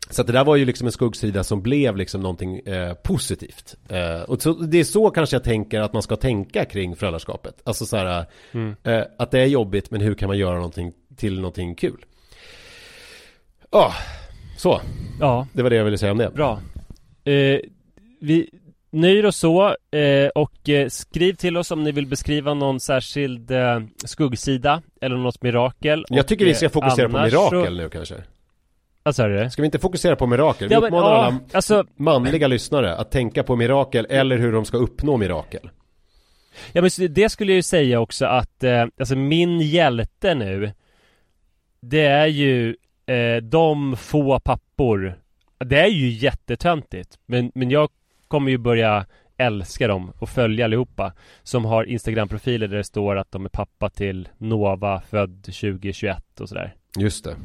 S1: Så det där var ju liksom en skuggsida som blev liksom någonting eh, positivt. Eh, och så, det är så kanske jag tänker att man ska tänka kring föräldraskapet. Alltså så här, eh, att det är jobbigt men hur kan man göra någonting till någonting kul? Ja, så.
S2: Ja,
S1: Det var det jag ville säga om det.
S2: bra. Eh, vi nöjer oss så eh, och eh, skriv till oss om ni vill beskriva någon särskild skuggsida eller något mirakel.
S1: Jag tycker vi ska fokusera på mirakel
S2: Så...
S1: nu kanske.
S2: Vad sa du?
S1: Ska vi inte fokusera på mirakel? Vi
S2: Ja, men,
S1: uppmanar
S2: ja,
S1: alla
S2: alltså,
S1: manliga lyssnare att tänka på mirakel eller hur de ska uppnå mirakel.
S2: ja, men det skulle jag ju säga också att eh, alltså min hjälte nu Det är ju eh, de få pappor Det är ju jättetöntigt men, men jag kommer ju börja älska dem och följa allihopa Som har Instagram-profiler där det står att de är pappa till Nova född 2021 och sådär
S1: Just det.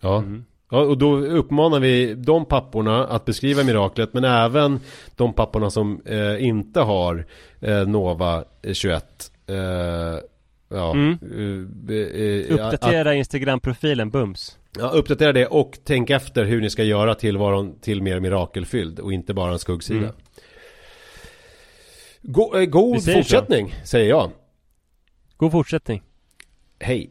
S1: Ja.
S2: mm.
S1: Ja, och då uppmanar vi de papporna att beskriva miraklet men även de papporna som eh, inte har eh, Nova 21 eh, Ja,
S2: Mm.
S1: eh, eh,
S2: Uppdatera Instagram-profilen bums
S1: ja, uppdatera det och tänk efter hur ni ska göra tillvaron till mer mirakelfylld och inte bara en skuggsida.
S2: Mm.
S1: Go, eh, god
S2: säger så.
S1: fortsättning säger jag.
S2: God fortsättning
S1: Hej.